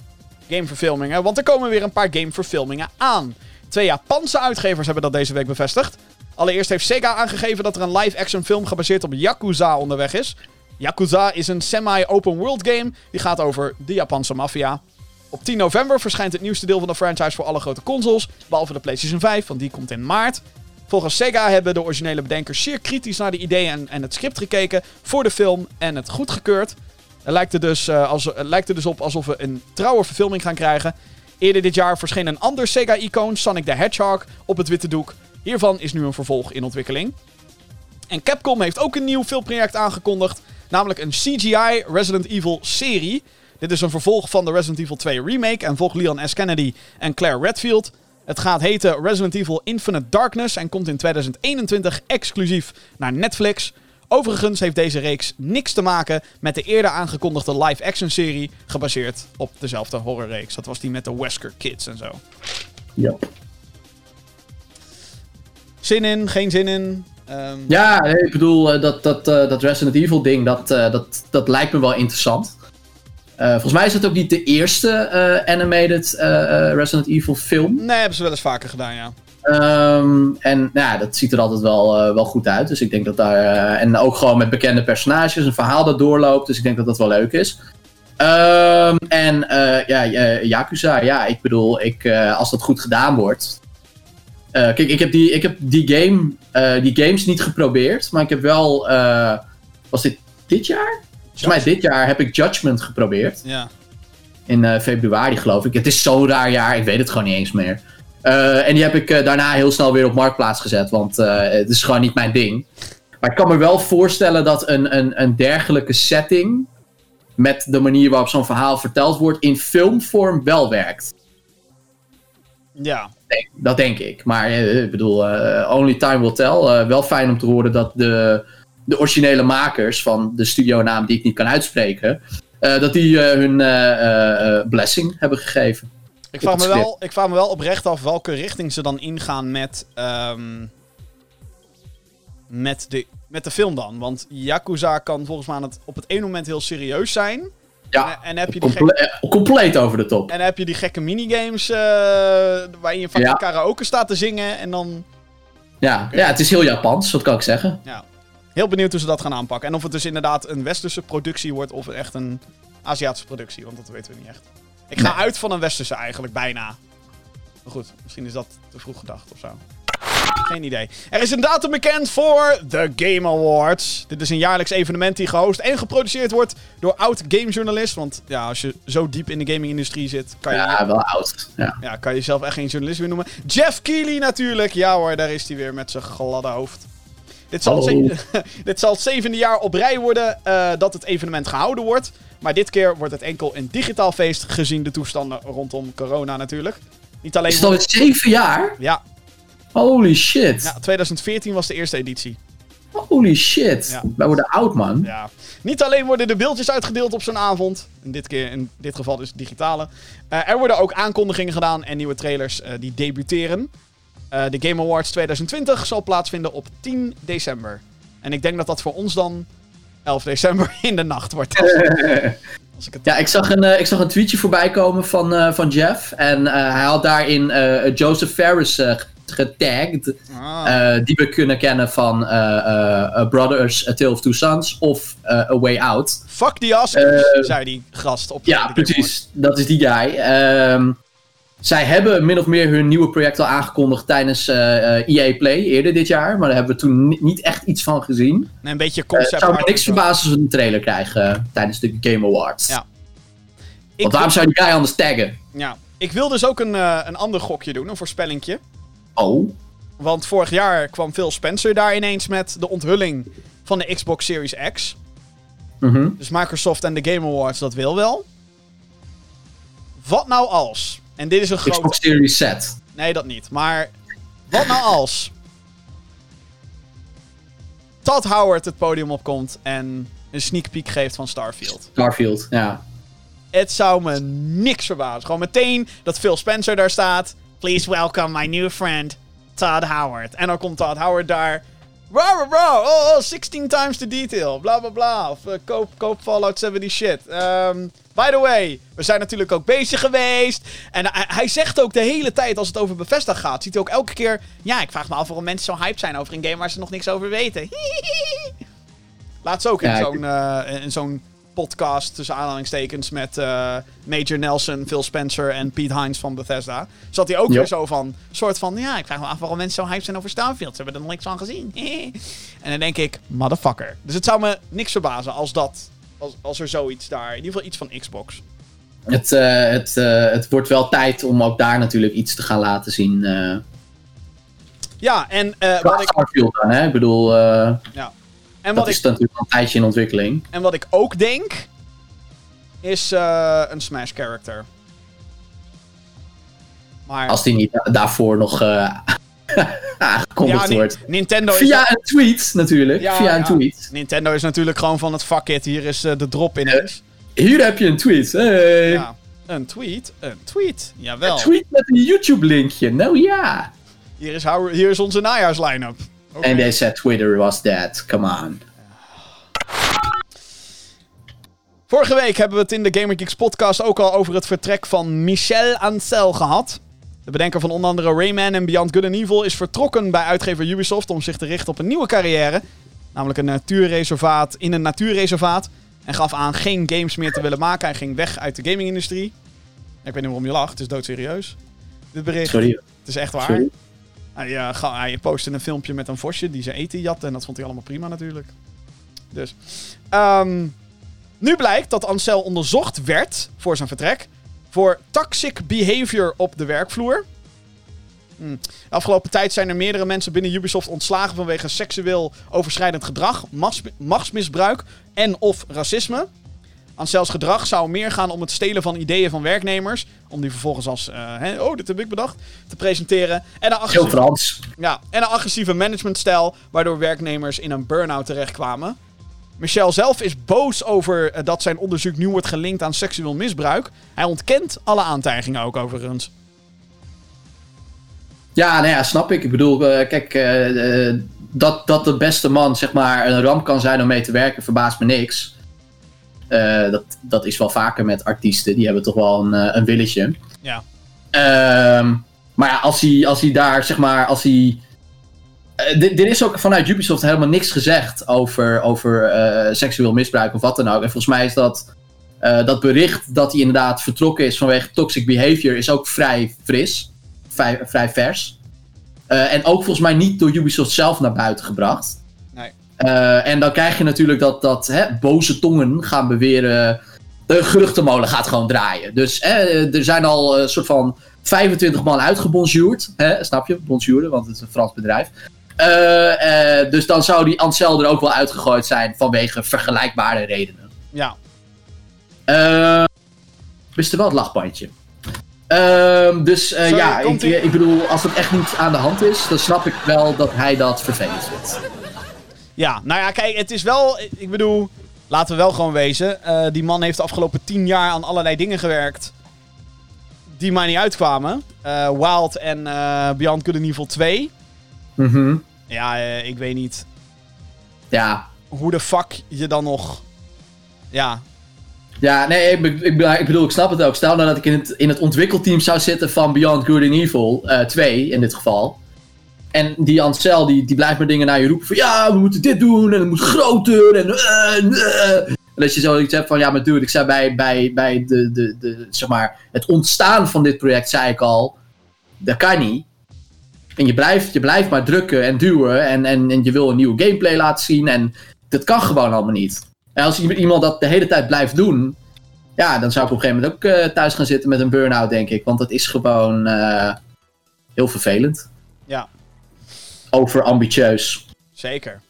Gameverfilmingen. Want er komen weer een paar gameverfilmingen aan. Twee Japanse uitgevers hebben dat deze week bevestigd. Allereerst heeft Sega aangegeven dat er een live-action film gebaseerd op Yakuza onderweg is. Yakuza is een semi-open world game die gaat over de Japanse maffia. Op 10 november verschijnt het nieuwste deel van de franchise voor alle grote consoles, behalve de PlayStation 5, want die komt in maart. Volgens Sega hebben de originele bedenkers zeer kritisch naar de ideeën en, het script gekeken voor de film en het goedgekeurd. Het lijkt er, dus, eh, als, het lijkt er dus op alsof we een trouwe verfilming gaan krijgen. Eerder dit jaar verscheen een ander Sega-icoon, Sonic the Hedgehog, op het witte doek. Hiervan is nu een vervolg in ontwikkeling. En Capcom heeft ook een nieuw filmproject aangekondigd, namelijk een CGI Resident Evil serie. Dit is een vervolg van de Resident Evil 2 remake en volgt Leon S. Kennedy en Claire Redfield. Het gaat heten Resident Evil Infinite Darkness en komt in 2021 exclusief naar Netflix. Overigens heeft deze reeks niks te maken met de eerder aangekondigde live-action serie, gebaseerd op dezelfde horrorreeks. Dat was die met de Wesker Kids en zo. Yep. Zin in, geen zin in. Ehm, Ja, ik bedoel, eh, dat, dat, eh, dat Resident Evil ding, dat, eh, dat, dat lijkt me wel interessant. Eh, volgens mij is het ook niet de eerste eh, animated eh, Resident Evil film. Nee, hebben ze wel eens vaker gedaan, ja. Ehm, en nou ja, dat ziet er altijd wel, wel goed uit. Dus ik denk dat daar. en ook gewoon met bekende personages, een verhaal dat doorloopt. Dus ik denk dat dat wel leuk is. Ehm, en ja, Yakuza, ja, ik bedoel, ik, als dat goed gedaan wordt. Kijk, ik heb, die, ik heb die, game, die games niet geprobeerd, maar ik heb wel. was dit dit jaar? Volgens mij dit jaar heb ik Judgment geprobeerd. Ja. In eh, februari, geloof ik. Het is zo'n raar jaar, ik weet het gewoon niet eens meer. Eh, en die heb ik eh, daarna heel snel weer op marktplaats gezet, want het is gewoon niet mijn ding. Maar ik kan me wel voorstellen dat een, een, een dergelijke setting. met de manier waarop zo'n verhaal verteld wordt. in filmvorm wel werkt. Ja. Dat denk ik. Maar ik bedoel, only time will tell. Wel fijn om te horen dat de, de originele makers van de studionaam die ik niet kan uitspreken. eh, dat die eh, hun eh, blessing hebben gegeven. Ik vraag, me wel, ik vraag me wel oprecht af welke richting ze dan ingaan met, ehm, met, de, met de film dan. Want Yakuza kan volgens mij aan het, op het ene moment heel serieus zijn. Ja, en, heb je die comple- compleet over de top. en heb je die gekke minigames waarin je van Ja. karaoke staat te zingen. En dan Ja, ja, het is heel Japans, wat kan ik zeggen. ja, heel benieuwd hoe ze dat gaan aanpakken. En of het dus inderdaad een westerse productie wordt of echt een Aziatische productie. Want dat weten we niet echt. Ik ga Nee. uit van een westerse eigenlijk, bijna. Maar goed, misschien is dat te vroeg gedacht of zo. Geen idee. Er is een datum bekend voor de Game Awards. Dit is een jaarlijks evenement die gehost en geproduceerd wordt door oud gamejournalist. Want ja, als je zo diep in de gaming-industrie zit, kan je, Ja, wel oud. Ja. ja, kan je jezelf echt geen journalist meer noemen. Jeff Keighley natuurlijk. Ja hoor, daar is hij weer met zijn gladde hoofd. Dit zal, het dit zal het zevende jaar op rij worden eh, dat het evenement gehouden wordt. Maar dit keer wordt het enkel een digitaal feest, gezien de toestanden rondom corona natuurlijk. Niet alleen... Is het alweer zeven jaar? Ja, Holy shit. ja, 2014 was de eerste editie. Holy shit. Ja. Wij worden oud, man. Ja. Niet alleen worden de beeldjes uitgedeeld op zo'n avond. In dit, keer, in dit geval dus digitale. Eh, er worden ook aankondigingen gedaan en nieuwe trailers eh, die debuteren. Eh, de Game Awards 2020 zal plaatsvinden op 10 december. En ik denk dat dat voor ons dan 11 december in de nacht wordt. Als ik het... Ja, ik zag een, eh, ik zag een tweetje voorbij komen van, eh, van Jeff. En hij had daarin Joseph Ferris getagd. Ah. die we kunnen kennen van Brothers, A Tale of Two Sons of A Way Out. Fuck die Oscars, zei die gast op Ja, de Awards. precies. Dat is die guy. Ehm, zij hebben min of meer hun nieuwe project al aangekondigd tijdens eh, eh, EA Play eerder dit jaar. Maar daar hebben we toen ni- niet echt iets van gezien. Nee, een beetje Eh, concept Het zou me niks verbazen als we een trailer krijgen eh, tijdens de Game Awards. Ja. Ik, Want waarom zou die guy anders taggen? ja. ik wil dus ook een, eh, een ander gokje doen, een voorspellingje. Oh. Want vorig jaar kwam Phil Spencer daar ineens met de onthulling van de Xbox Series X. Mhm. Dus Microsoft en de Game Awards, dat wil wel. Wat nou als? En dit is een. Xbox Series Z. Nee, dat niet. Maar wat nou als... Todd Howard het podium opkomt en een sneak peek geeft van Starfield. Starfield, ja. Het zou me niks verbazen. Gewoon meteen dat Phil Spencer daar staat. Please welcome my new friend, Todd Howard. En dan komt Todd Howard daar. Bro, bro, bro. Oh, oh 16 times the detail. Bla, bla, bla. Of eh, koop, koop Fallout 70 shit. Ehm, by the way, we zijn natuurlijk ook bezig geweest. En hij, zegt ook de hele tijd, als het over Bethesda gaat, ziet hij ook elke keer... Ja, ik vraag me af waarom mensen zo hyped zijn over een game waar ze nog niks over weten. Laatst ook in Ja, ik- zo'n eh, in zo'n podcast tussen aanhalingstekens met eh, Major Nelson, Phil Spencer en Pete Hines van Bethesda. Zat hij ook weer zo van, soort van, ja, ik vraag me af waarom mensen zo hyped zijn over Starfield. Ze hebben er nog niks van gezien. en dan denk ik, motherfucker. Dus het zou me niks verbazen als dat, als, als er zoiets daar, in ieder geval iets van Xbox. Het, eh, het, eh, het wordt wel tijd om ook daar natuurlijk iets te gaan laten zien. eh Ja, en uh, wat ik, Starfield dan, hè? Ik bedoel, ja. en dat wat is ik, natuurlijk al een tijdje in ontwikkeling. en wat ik ook denk, is een Smash character. Maar... Als die niet daarvoor nog aangekondigd Ja, Ni- wordt. Nintendo is Via een tweet natuurlijk. Ja, Via een ja. tweet. Nintendo is natuurlijk gewoon van het fuck it, hier is eh, de drop ineens. Hier heb je een tweet. Hey. Ja, een tweet, een tweet, jawel. Een tweet met een YouTube linkje. Nou ja. Hier is, hier is onze najaarsline-up. Oké. En they said Twitter was dead. Come on. Vorige week hebben we het in de Gamer Geeks podcast ook al over het vertrek van Michel Ancel gehad. De bedenker van onder andere Rayman en Beyond Good and Evil is vertrokken bij uitgever Ubisoft om zich te richten op een nieuwe carrière. Namelijk een natuurreservaat in een natuurreservaat. En gaf aan geen games meer te willen maken. Hij ging weg uit de gamingindustrie. Ik weet niet waarom je lacht, het is doodserieus. Dit bericht, Sorry. het is echt waar. Sorry. Hij, eh, hij postte een filmpje met een vosje die zijn eten jatte. En dat vond hij allemaal prima natuurlijk. Dus. ehm, nu blijkt dat Ansel onderzocht werd voor zijn vertrek. Voor toxic behavior op de werkvloer. Hm. De afgelopen tijd zijn er meerdere mensen binnen Ubisoft ontslagen vanwege seksueel overschrijdend gedrag, machtsmisbruik en of racisme. Ansels gedrag zou meer gaan om het stelen van ideeën van werknemers. Om die vervolgens als, eh, oh, dit heb ik bedacht, te presenteren. En een Heel agressieve, Frans. ja, en een agressieve managementstijl, waardoor werknemers in een burn-out terechtkwamen. Michel zelf is boos over eh, dat zijn onderzoek nu wordt gelinkt aan seksueel misbruik. Hij ontkent alle aantijgingen ook overigens. Ja, nou ja, snap ik. Ik bedoel, eh, kijk, eh, dat, dat de beste man zeg maar een ramp kan zijn om mee te werken, verbaast me niks. Dat, dat is wel vaker met artiesten. Die hebben toch wel een, een willetje. Ja. Ehm, maar ja, als hij, als hij daar, zeg maar, als hij... Eh, er is ook vanuit Ubisoft helemaal niks gezegd over, over eh, seksueel misbruik of wat dan ook. En volgens mij is dat, eh, dat bericht dat hij inderdaad vertrokken is vanwege toxic behavior, is ook vrij fris. Vrij, vrij vers. En ook volgens mij niet door Ubisoft zelf naar buiten gebracht. Nee. En dan krijg je natuurlijk dat, dat hè, boze tongen gaan beweren. De geruchtenmolen gaat gewoon draaien. Dus hè, er zijn al een soort van 25 man uitgebonjourd. Hè, snap je? Bonjourden, want het is een Frans bedrijf. Eh, eh, dus dan zou die Ansel er ook wel uitgegooid zijn vanwege vergelijkbare redenen. Ja. Eh wist er wel het lachbandje. Ehm, dus Sorry, ja, ik, ik bedoel, als het echt niet aan de hand is, dan snap ik wel dat hij dat vervelend vindt. Ja, nou ja, kijk, het is wel. Ik bedoel, laten we wel gewoon wezen. die man heeft de afgelopen tien jaar aan allerlei dingen gewerkt. die maar niet uitkwamen. Wild en Beyond Good and Evil 2. Mhm. Ja, eh, ik weet niet Ja, hoe de fuck je dan nog. Ja, Ja, nee, ik, ik, be- ik bedoel, ik snap het ook. Stel nou dat ik in het, in het ontwikkelteam zou zitten van Beyond Good and Evil eh 2 in dit geval. En die Ansel, die, die blijft maar dingen naar je roepen van ja, we moeten dit doen en het moet groter en eh, en. En dat je zoiets hebt van ja, maar dude, ik zei bij, bij, bij de, de, de, zeg maar, het ontstaan van dit project, zei ik al, dat kan niet. En je blijft, je blijft maar drukken en duwen en, en, en je wil een nieuwe gameplay laten zien en dat kan gewoon allemaal niet. En als iemand dat de hele tijd blijft doen, ja, dan zou ik op een gegeven moment ook eh, thuis gaan zitten met een burn-out, denk ik. Want dat is gewoon eh, heel vervelend. Ja, Overambitieus. zeker.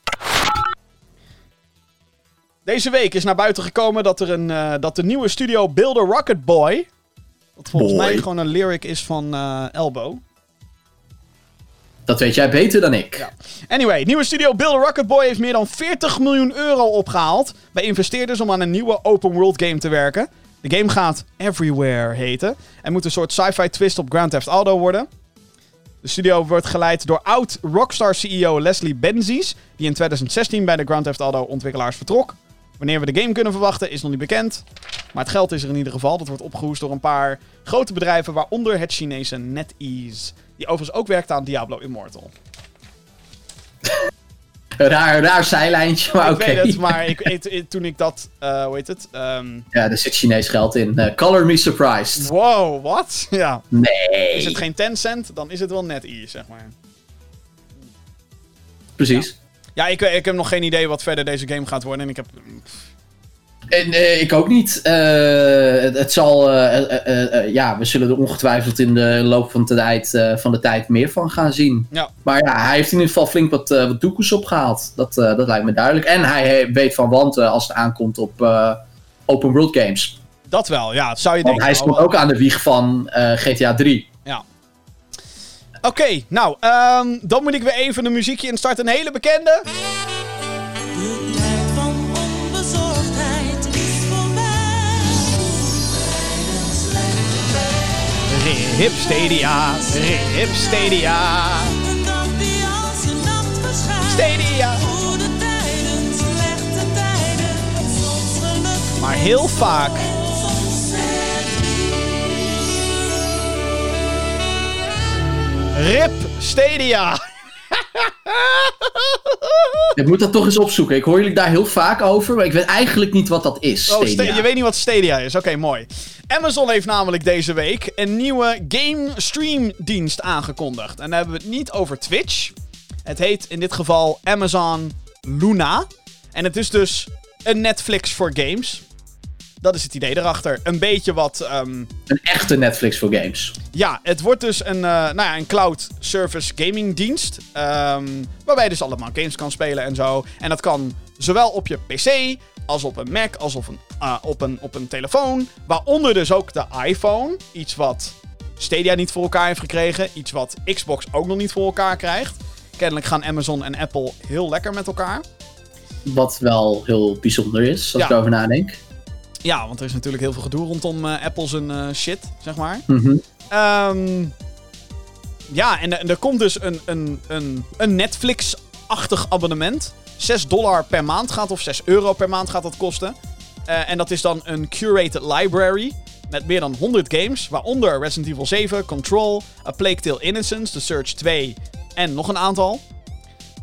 Deze week is naar buiten gekomen dat, er een, eh, dat de nieuwe studio Builder Rocket Boy... Wat volgens Boy. mij gewoon een lyric is van Elbow. Dat weet jij beter dan ik. Anyway, nieuwe studio Builder Rocket Boy heeft meer dan 40 miljoen euro opgehaald bij investeerders om aan een nieuwe open world game te werken. De game gaat Everywhere heten en moet een soort sci-fi twist op Grand Theft Auto worden. De studio wordt geleid door oud Rockstar CEO Leslie Benzies, die in 2016 bij de Grand Theft Auto ontwikkelaars vertrok. Wanneer we de game kunnen verwachten is nog niet bekend. Maar het geld is er in ieder geval. Dat wordt opgehoest door een paar grote bedrijven, waaronder het Chinese NetEase. Die overigens ook werkt aan Diablo Immortal. Raar, raar zijlijntje, maar ik oké. weet het, maar ik, ik- ik- toen ik dat, eh, hoe heet het? Ehm, Ja, er zit Chinees geld in. Eh, color me surprised. wow, wat? Ja. Nee. Is het geen Tencent, dan is het wel NetEase, zeg maar. Precies. Ja, ik, ik heb nog geen idee wat verder deze game gaat worden. En ik heb... En, eh, ik ook niet. Eh, het, het zal. eh, ja, we zullen er ongetwijfeld in de loop van de tijd, van de tijd meer van gaan zien. Ja, Maar ja, hij heeft in ieder geval flink wat, wat opgehaald. Dat, dat lijkt me duidelijk. En hij weet van wanten als het aankomt op open world games. dat wel. Ja, dat zou je Want denken. hij stond ook aan de wieg van GTA 3. Ja. Oké, nou, ehm, dan moet ik weer even een muziekje instarten. Een hele bekende. Rip Stadia, Rip Stadia, Een dag die als een nacht verschijnt. Stadia. Goede tijden, slechte tijden. Soms geluk, Maar heel vaak Rip Stadia. Ik moet dat toch eens opzoeken. Ik hoor jullie daar heel vaak over, maar ik weet eigenlijk niet wat dat is. Oh, Stadia. Sta- je weet niet wat Stadia is. Oké, mooi. Amazon heeft namelijk deze week een nieuwe game stream dienst aangekondigd. En dan hebben we het niet over Twitch. Het heet in dit geval Amazon Luna. En het is dus een Netflix voor games. Dat is het idee erachter. Een beetje wat... ehm, Een echte Netflix voor games. ja, het wordt dus een, eh, nou ja, een cloud service gaming dienst. ehm, waarbij je dus allemaal games kan spelen en zo. En dat kan zowel op je PC, als op een Mac, als op een, ah, op een, op een telefoon. Waaronder dus ook de iPhone. Iets wat Stadia niet voor elkaar heeft gekregen. Iets wat Xbox ook nog niet voor elkaar krijgt. Kennelijk gaan Amazon en Apple heel lekker met elkaar. Wat wel heel bijzonder is, als Ja. ik erover nadenk. Ja, want er is natuurlijk heel veel gedoe rondom eh, Apple zijn eh, shit, zeg maar. Mhm. Ehm, ja, en, en er komt dus een, een, een, een Netflix-achtig abonnement. 6 dollar per maand gaat, of 6 euro per maand gaat dat kosten. Eh, en dat is dan een curated library met meer dan 100 games, waaronder Resident Evil 7, Control, A Plague Tale Innocence, The Surge 2 en nog een aantal.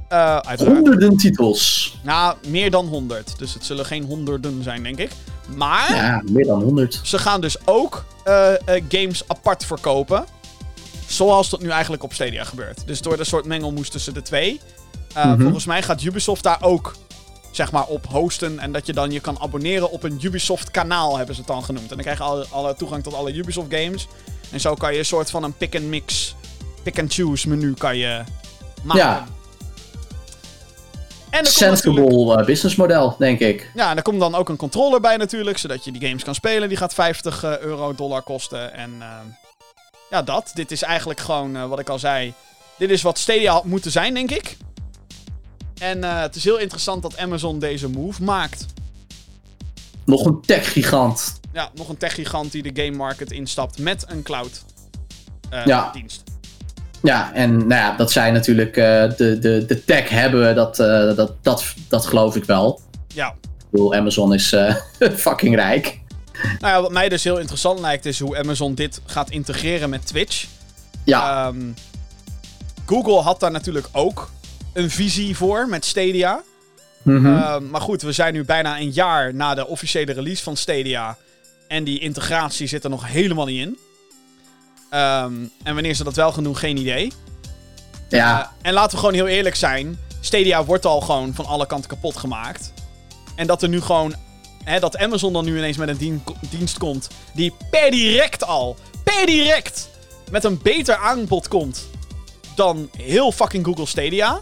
Eh. Honderden titels. Nou, meer dan 100. Dus het zullen geen honderden zijn, denk ik. Maar Ja, meer dan 100. ze gaan dus ook eh, games apart verkopen. Zoals dat nu eigenlijk op Stadia gebeurt. Dus door de soort mengelmoes tussen de twee. Eh, Mhm. Volgens mij gaat Ubisoft daar ook zeg maar op hosten. En dat je dan je kan abonneren op een Ubisoft kanaal, hebben ze het dan genoemd. En dan krijg je alle, alle toegang tot alle Ubisoft games. En zo kan je een soort van een pick-and-mix, pick-and-choose menu kan je maken. Ja. En Sensible eh, businessmodel, denk ik. ja, en er komt dan ook een controller bij natuurlijk, zodat je die games kan spelen. Die gaat 50 eh, euro, dollar kosten. En ja, dat. Dit is eigenlijk gewoon, wat ik al zei, dit is wat Stadia had moeten zijn, denk ik. En eh, het is heel interessant dat Amazon deze move maakt. Nog een tech-gigant. Ja, nog een tech-gigant die de game market instapt met een cloud eh, Ja. Ja, en nou ja, dat zij natuurlijk eh, de, de, de tech hebben, dat, dat, dat, dat geloof ik wel. Ja, Ik bedoel, Amazon is fucking rijk. Nou ja, wat mij dus heel interessant lijkt is hoe Amazon dit gaat integreren met Twitch. Ja, Ehm, Google had daar natuurlijk ook een visie voor met Stadia. mhm. Ehm, maar goed, we zijn nu bijna een jaar na de officiële release van Stadia. En die integratie zit er nog helemaal niet in. Ehm, en wanneer ze dat wel gaan doen, geen idee. ja. Eh, en laten we gewoon heel eerlijk zijn. Stadia wordt al gewoon van alle kanten kapot gemaakt. En dat er nu gewoon... Hè, dat Amazon dan nu ineens met een dien- dienst komt... die per direct al, per direct... met een beter aanbod komt... dan heel fucking Google Stadia.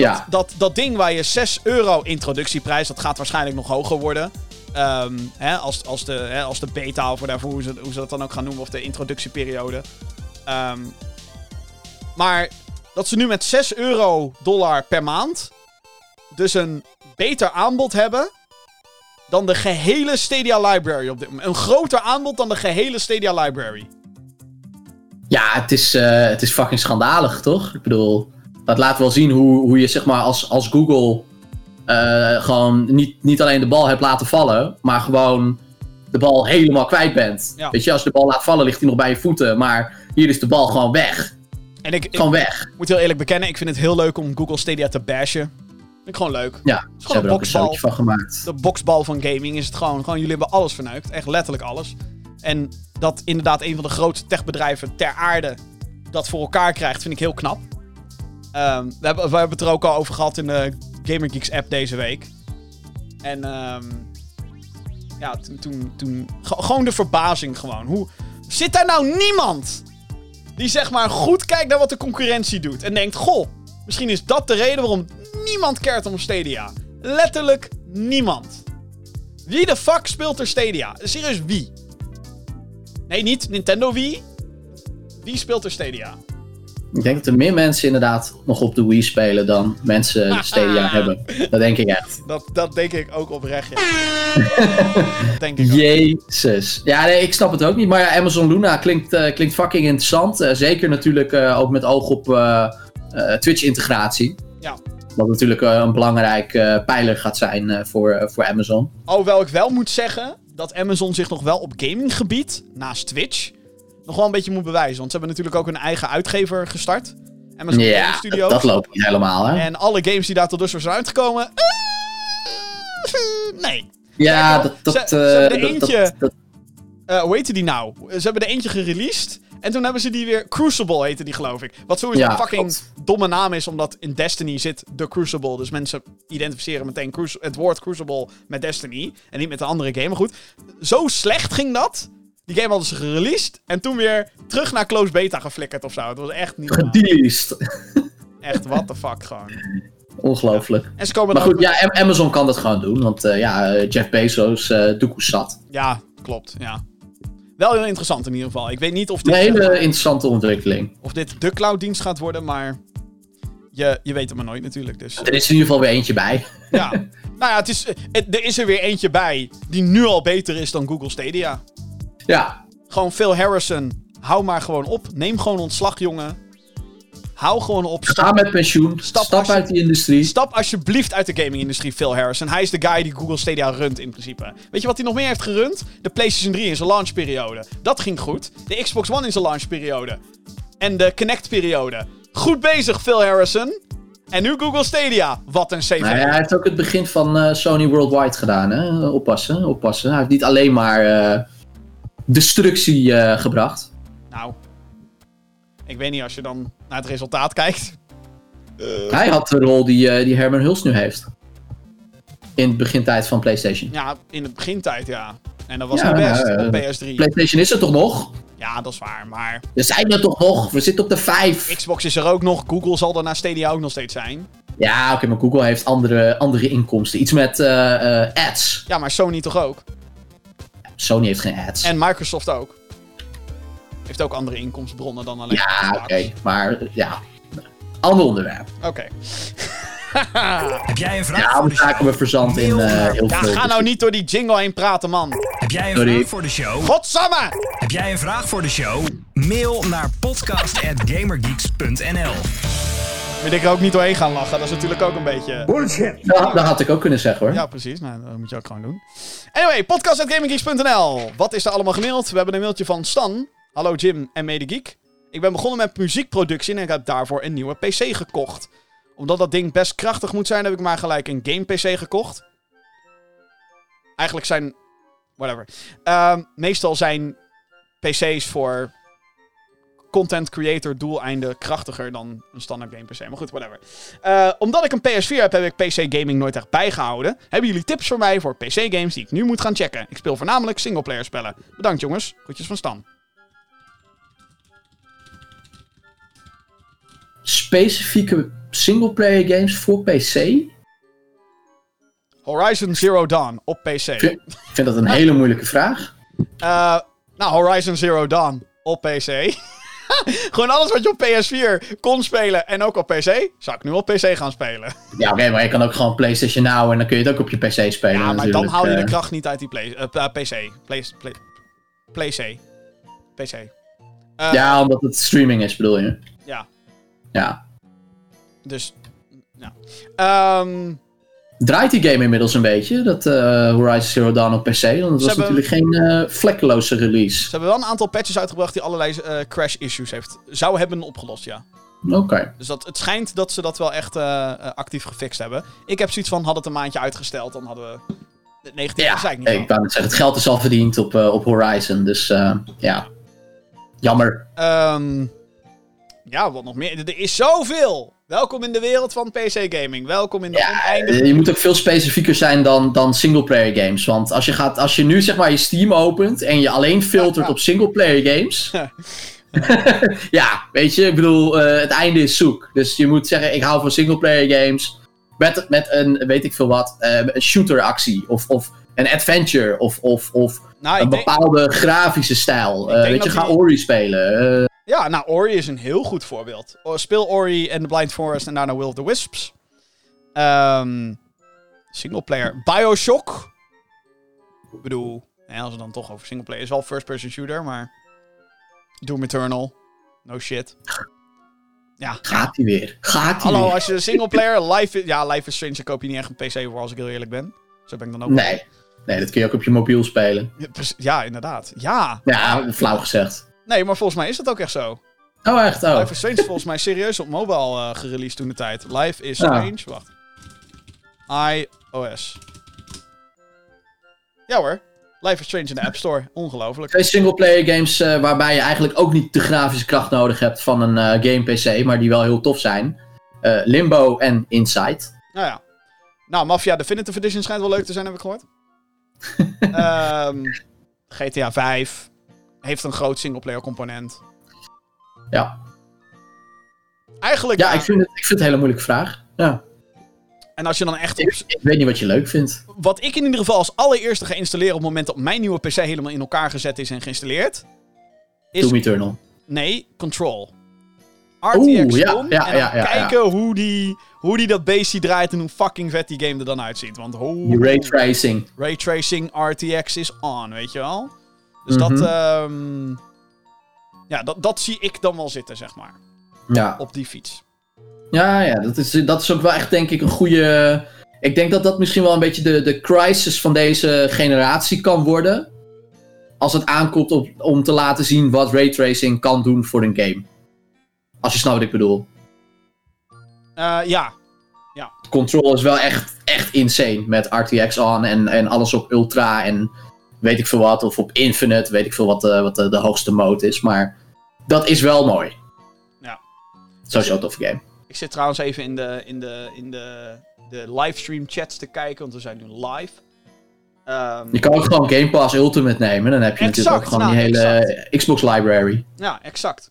Ja. Dat, dat ding waar je 6 euro introductieprijs... dat gaat waarschijnlijk nog hoger worden... Ehm, hè, als, als, de, hè, als de beta of whatever, hoe ze, hoe ze dat dan ook gaan noemen, of de introductieperiode. Ehm, maar dat ze nu met 6 euro dollar per maand dus een beter aanbod hebben dan de gehele Stadia Library op dit moment. Een groter aanbod dan de gehele Stadia Library. Ja, het is, eh, het is fucking schandalig, toch? Ik bedoel, dat laat wel zien hoe, hoe je zeg maar als, als Google eh, gewoon niet, niet alleen de bal hebt laten vallen, maar gewoon de bal helemaal kwijt bent. Ja. Weet je, als je de bal laat vallen, ligt hij nog bij je voeten, maar hier is de bal gewoon weg. En ik, ik Gewoon weg. moet heel eerlijk bekennen, ik vind het heel leuk om Google Stadia te bashen. Vind ik gewoon leuk. Ja, is ze gewoon hebben een er ook een boksbal. zootje van gemaakt. de boksbal van gaming is het gewoon. Gewoon, jullie hebben alles verneukt. Echt letterlijk alles. En dat inderdaad een van de grootste techbedrijven ter aarde dat voor elkaar krijgt, vind ik heel knap. Ehm, we, hebben, we hebben het er ook al over gehad in de Gamer Geeks app deze week. En ehm, ja, toen, toen, toen ge- gewoon de verbazing gewoon. Hoe zit daar nou niemand die zeg maar goed kijkt naar wat de concurrentie doet en denkt, goh, misschien is dat de reden waarom niemand cared om Stadia. Letterlijk niemand. Wie de fuck speelt er Stadia? Serieus, wie? Nee, niet Nintendo wie? Wie speelt er Stadia? Ik denk dat er meer mensen inderdaad nog op de Wii spelen dan mensen Stadia hebben. Dat denk ik echt. Dat, dat denk ik ook oprecht, ja. dat denk ik ook. Jezus. Ja, nee, ik snap het ook niet. Maar ja, Amazon Luna klinkt, eh, klinkt fucking interessant. Eh, zeker natuurlijk eh, ook met oog op eh, eh, Twitch-integratie. Ja. Wat natuurlijk eh, een belangrijk eh, pijler gaat zijn eh, voor, voor Amazon. Alhoewel ik wel moet zeggen dat Amazon zich nog wel op gaminggebied, naast Twitch, nog wel een beetje moet bewijzen. Want ze hebben natuurlijk ook hun eigen uitgever gestart. Game Ja, Studios. dat, dat loopt niet helemaal, hè? En alle games die daar tot dusver zijn uitgekomen... eh, nee. ja, wel, dat... dat, ze- eh, ze hebben er eentje- dat- Eh, hoe heette die nou? Ze hebben er eentje gereleased. En toen hebben ze die weer... Crucible heette die, geloof ik. Wat sowieso Ja, een fucking klopt. domme naam is, omdat in Destiny zit de Crucible. Dus mensen identificeren meteen het woord Crucible met Destiny. En niet met de andere game. Maar goed, zo slecht ging dat. Die game hadden ze gereleased. En toen weer terug naar close beta geflikkerd of zo. Het was echt niet. Gedeleased. Echt, what the fuck gewoon. Ongelooflijk. En ze komen Maar goed, ja, Am- Amazon kan dat gewoon doen. Want eh, ja, eh, Jeff Bezos, eh doekoe zat. Ja, klopt, ja. Wel heel interessant in ieder geval. Ik weet niet of Een dit, hele interessante ontwikkeling. of dit de clouddienst gaat worden, maar je, je weet het maar nooit natuurlijk. Dus Er is in ieder geval weer eentje bij. ja. nou ja, het is, het- er is er weer eentje bij die nu al beter is dan Google Stadia. Ja, Gewoon Phil Harrison, hou maar gewoon op. Neem gewoon ontslag, jongen. Hou gewoon op. ga Stap, met pensioen. Stap uit die industrie. stap alsjeblieft uit de gaming-industrie, Phil Harrison. Hij is de guy die Google Stadia runt in principe. Weet je wat hij nog meer heeft gerund? De PlayStation 3 in zijn launchperiode. Dat ging goed. De Xbox One in zijn launchperiode. En de Kinect-periode. Goed bezig, Phil Harrison. En nu Google Stadia. Wat een CV. Nou ja, hij heeft ook het begin van eh, Sony Worldwide gedaan. Hè? Oppassen, oppassen. Hij heeft niet alleen maar eh, destructie eh, gebracht. Nou, ik weet niet als je dan naar het resultaat kijkt. Hij had de rol die, eh, die Herman Hulst nu heeft. In het begintijd van PlayStation. Ja, in het begintijd, ja. En dat was Ja, niet best eh, op PS3. PlayStation is er toch nog? Ja, dat is waar. Maar We zijn er toch nog? We zitten op de 5. Xbox is er ook nog. Google zal er na Stadia ook nog steeds zijn. Ja, oké, maar Google heeft andere, andere inkomsten. Iets met eh, eh, ads. Ja, maar Sony toch ook? Sony heeft geen ads. En Microsoft ook. Heeft ook andere inkomstenbronnen dan alleen ja, oké. Maar ja, ander onderwerp. Oké. Heb jij een vraag Ja, voor we de show? raken we verzand in Mail eh, heel Ja, veel. ga nou niet door die jingle heen praten, man. Heb jij een Sorry. vraag voor de show? Godsamme! Heb jij een vraag voor de show? Mail naar podcast@gamergeeks.nl. Wil ik er ook niet doorheen gaan lachen? Dat is natuurlijk ook een beetje... Dat, dat had ik ook kunnen zeggen hoor. Ja, precies. Nou, dat moet je ook gewoon doen. Anyway, podcast.gaminggeeks.nl. Wat is er allemaal gemaild? We hebben een mailtje van Stan. Hallo Jim en Medegeek. Ik ben begonnen met muziekproductie en ik heb daarvoor een nieuwe PC gekocht. Omdat dat ding best krachtig moet zijn, heb ik maar gelijk een game PC gekocht. Eigenlijk zijn... Whatever. Ehm, meestal zijn PC's voor content creator doeleinden krachtiger dan een standaard game PC. Maar goed, whatever. Eh, omdat ik een PS4 heb, heb ik PC gaming nooit echt bijgehouden. Hebben jullie tips voor mij voor PC games die ik nu moet gaan checken? Ik speel voornamelijk singleplayer spellen. Bedankt jongens. Groetjes van Stan. Specifieke singleplayer games voor PC? Horizon Zero Dawn op PC. Ik vind, ik vind dat een hele moeilijke vraag. Eh, nou, Horizon Zero Dawn op PC. Gewoon alles wat je op PS4 kon spelen en ook op PC, zou ik nu op PC gaan spelen. Ja, oké, maar je kan ook gewoon PlayStation Now en dan kun je het ook op je PC spelen. Ja, maar dan haal je de Eh, kracht niet uit die play, eh, eh, PC. Play, play, PC. PC. Ja, omdat het streaming is, bedoel je? ja. Ja. Dus, ja. Ehm, Draait die game inmiddels een beetje, dat eh, Horizon Zero Dawn op PC? Want het was hebben- natuurlijk geen eh, vlekkeloze release. ze hebben wel een aantal patches uitgebracht die allerlei eh, crash issues heeft, zou hebben opgelost, ja. Oké. Dus dat, het schijnt dat ze dat wel echt actief gefixt hebben. Ik heb zoiets van, had het een maandje uitgesteld, dan hadden we het negatieve Ja, gezeik niet ik wou net zeggen, het geld is al verdiend op, op Horizon, dus ja. Jammer. Ehm, ja, wat nog meer? Er is zoveel! Welkom in de wereld van PC gaming. Welkom in de Ja, oneindige... je moet ook veel specifieker zijn dan, dan singleplayer games. Want als je, gaat, als je nu zeg maar je Steam opent en je alleen filtert op singleplayer games. ja, weet je, ik bedoel, eh, het einde is zoek. Dus je moet zeggen, ik hou van singleplayer games. Met, met een, weet ik veel wat, eh, een shooter actie. Of, of een adventure. Of, of, of nou, een denk, bepaalde grafische stijl. Eh, denk weet je, ga die- Ori spelen. Ja, nou, Ori is een heel goed voorbeeld. Speel Ori en The Blind Forest en daarna Will of the Wisps. Ehm singleplayer. Bioshock. Ik bedoel, ja, als we dan toch over singleplayer... is wel first-person shooter, maar... Doom Eternal. No shit. Ja, gaat hij weer. Gaat hij Hallo, weer. als je singleplayer, Life is, ja, Life is Strange, dan koop je niet echt een PC voor, als ik heel eerlijk ben. Zo ben ik dan ook. Nee. nee, dat kun je ook op je mobiel spelen. Ja, inderdaad. Ja. Ja, flauw gezegd. Nee, maar volgens mij is dat ook echt zo. Oh, echt? Oh. Life is Strange is volgens mij serieus op mobile eh gereleased toen de tijd. Life is. Strange, wacht. iOS. Ja hoor. Life is Strange in de App Store. Ongelooflijk. Twee singleplayer games eh, waarbij je eigenlijk ook niet de grafische kracht nodig hebt van een eh, game PC, maar die wel heel tof zijn. Limbo en Inside. Nou ja. Nou, Mafia Definitive Edition schijnt wel leuk te zijn, heb ik gehoord. Ehm, GTA 5 heeft een groot singleplayer component. Ja, Eigenlijk, ja ik, vind het, ik vind het een hele moeilijke vraag. Ja. en als je dan echt... Ik, Op, ik weet niet wat je leuk vindt. wat ik in ieder geval als allereerste ga installeren op het moment dat mijn nieuwe PC helemaal in elkaar gezet is en geïnstalleerd... Is, Doom Eternal. nee, Control. RTX Oeh, ja, on, ja, ja, ja, kijken Hoe, die, hoe die dat beestje draait en hoe fucking vet die game er dan uitziet. Want ho, Die raytracing. Raytracing RTX is on, weet je wel? Dus dat, ehm, ja, dat, dat zie ik dan wel zitten, zeg maar. Ja, Op die fiets. ja, ja dat, is, dat is ook wel echt denk ik een goede... Ik denk dat dat misschien wel een beetje de, de crisis van deze generatie kan worden. Als het aankomt op, om te laten zien wat raytracing kan doen voor een game. Als je snapt wat ik bedoel. Eh, ja, Control is wel echt, echt insane met RTX on en, en alles op ultra en weet ik veel wat. Of op infinite, weet ik veel wat, de, wat de, de hoogste mode is. Maar dat is wel mooi. Ja. Sowieso een toffe game. ik zit trouwens even in de, in de, in de, de livestream chats te kijken, want we zijn nu live. Ehm, Je kan ook gewoon Game Pass Ultimate nemen. Dan heb je natuurlijk ook gewoon die nou, hele Xbox library. Ja, exact.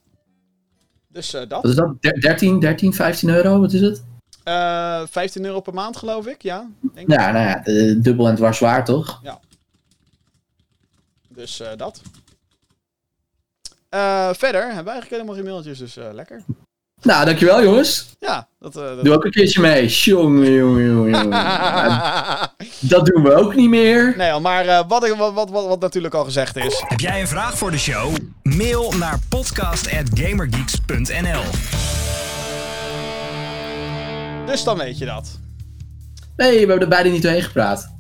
Dus eh, dat. Wat is dat? Der- 13, 13, 15 euro? Wat is het? Eh 15 euro per maand, geloof ik. Ja, denk ik. Ja, nou ja, dubbel en dwars zwaar toch? Dus eh, dat. Eh, verder hebben we eigenlijk helemaal geen mailtjes, dus eh, lekker. Nou, dankjewel jongens. Ja, dat... eh, dat... Doe ook een keertje mee. Jongen, jongen, jongen, jongen. Dat doen we ook niet meer. nee, maar eh, wat, wat, wat, wat natuurlijk al gezegd is. Heb jij een vraag voor de show? Mail naar podcast.gamergeeks.nl Dus dan weet je dat. Nee, we hebben er beide niet doorheen gepraat.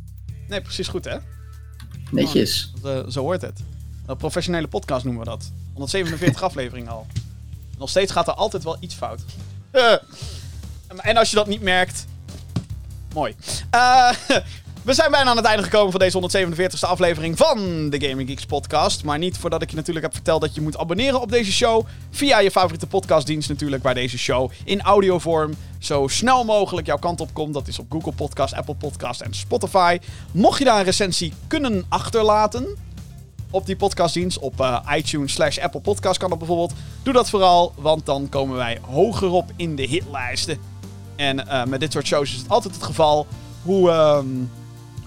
Nee, precies goed hè? Netjes. Eh, zo hoort het. Een professionele podcast noemen we dat. 147 afleveringen al. Nog steeds gaat er altijd wel iets fout. Eh. en als je dat niet merkt. Mooi. Eh, we zijn bijna aan het einde gekomen van deze 147ste aflevering van de Gaming Geeks podcast. Maar niet voordat ik je natuurlijk heb verteld dat je moet abonneren op deze show. Via je favoriete podcastdienst natuurlijk, waar deze show in audiovorm zo snel mogelijk jouw kant op komt. Dat is op Google Podcast, Apple Podcast en Spotify. Mocht je daar een recensie kunnen achterlaten, op die podcastdienst. Op eh, iTunes slash Apple Podcast kan dat bijvoorbeeld. Doe dat vooral, want dan komen wij hoger op in de hitlijsten. En eh, met dit soort shows is het altijd het geval. Hoe, ehm,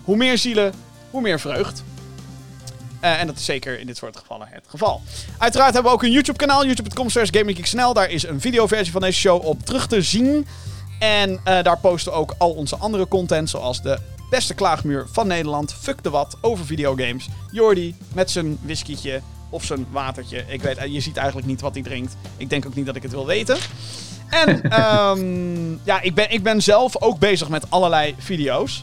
hoe meer zielen, hoe meer vreugd. Eh, en dat is zeker in dit soort gevallen het geval. Uiteraard hebben we ook een YouTube kanaal. YouTube.com slash GamingGeeksNL. Daar is een videoversie van deze show op terug te zien. En eh, daar posten we ook al onze andere content. Zoals de beste klaagmuur van Nederland. Fuck de wat over videogames. Jordi met zijn whiskietje of zijn watertje. Ik weet, je ziet eigenlijk niet wat hij drinkt. Ik denk ook niet dat ik het wil weten. En ehm, ja, ik ben, ik ben zelf ook bezig met allerlei video's.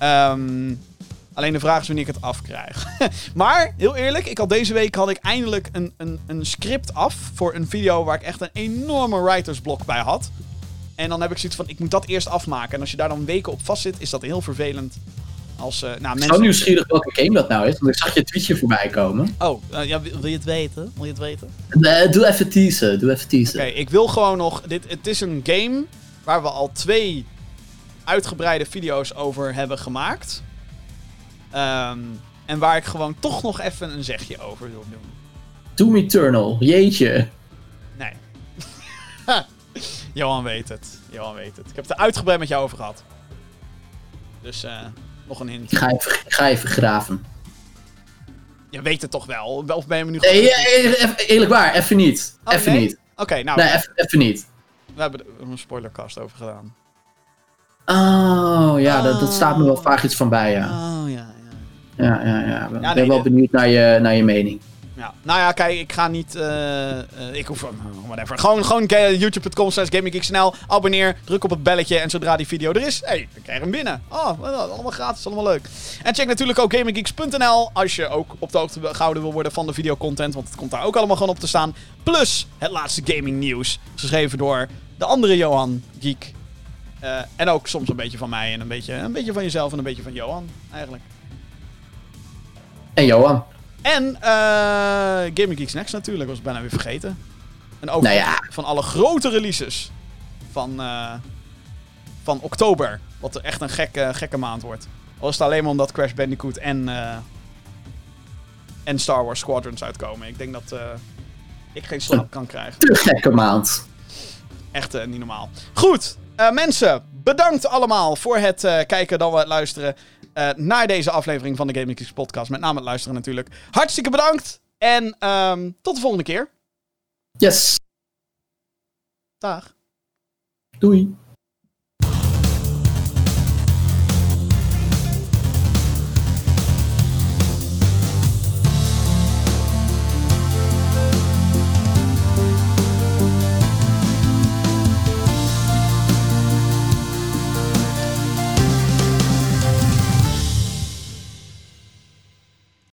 Ehm, alleen de vraag is wanneer ik het afkrijg. maar, heel eerlijk, ik had deze week had ik eindelijk een, een, een script af voor een video waar ik echt een enorme writersblok bij had. En dan heb ik zoiets van, ik moet dat eerst afmaken. En als je daar dan weken op vast zit, is dat heel vervelend. Als, eh nou, Ik ben mensen... zo nieuwsgierig welke game dat nou is, want ik zag je tweetje voorbij komen. Oh, eh, ja, wil wil je het weten? Wil je het weten? Doe even teasen, doe even teasen. Oké, ik wil gewoon nog. Dit, het is een game waar we al twee uitgebreide video's over hebben gemaakt. Ehm, en waar ik gewoon toch nog even een zegje over wil doen. Doom Eternal, jeetje. Nee. Johan weet het. Johan weet het. Ik heb het er uitgebreid met jou over gehad. Dus eh, nog een hint. Ga even, ik ga even graven. Je weet het toch wel? Of ben je me nu Nee, eerlijk waar, even niet. Oh, even nee? niet. Oké, nou, Nee, even, even niet. we hebben er een spoilercast over gedaan. Oh, ja, dat, dat staat me wel vaak iets van bij, ja. Oh, ja, ja. Ja, ja, ja. Ik ben nee, wel de- benieuwd naar je, naar je mening. Ja, nou ja, kijk, ik ga niet. eh, eh, ik hoef. oh, whatever. Gewoon, gewoon youtube.com slash gaminggeeksnl. Abonneer, druk op het belletje. En zodra die video er is, hey, dan krijg je hem binnen. Oh, allemaal gratis, allemaal leuk. En check natuurlijk ook gaminggeeks.nl. Als je ook op de hoogte gehouden wil worden van de videocontent. Want het komt daar ook allemaal gewoon op te staan. Plus het laatste gaming nieuws. Geschreven door de andere Johan Geek. Eh, en ook soms een beetje van mij. En een beetje, een beetje van jezelf en een beetje van Johan, eigenlijk. En Johan. En eh Gaming Geeks Next natuurlijk, was ik bijna weer vergeten. En ook Nou ja. van alle grote releases van, eh, van oktober. Wat er echt een gekke, gekke maand wordt. Al is het alleen maar omdat Crash Bandicoot en, en Star Wars Squadrons uitkomen. Ik denk dat ik geen slaap kan krijgen. De gekke maand. Echt niet normaal. Goed, eh, mensen, bedankt allemaal voor het eh, kijken dan het luisteren eh, naar deze aflevering van de Gaming Geeks podcast. Met name het luisteren natuurlijk. Hartstikke bedankt en ehm, tot de volgende keer. Yes. Dag. Doei.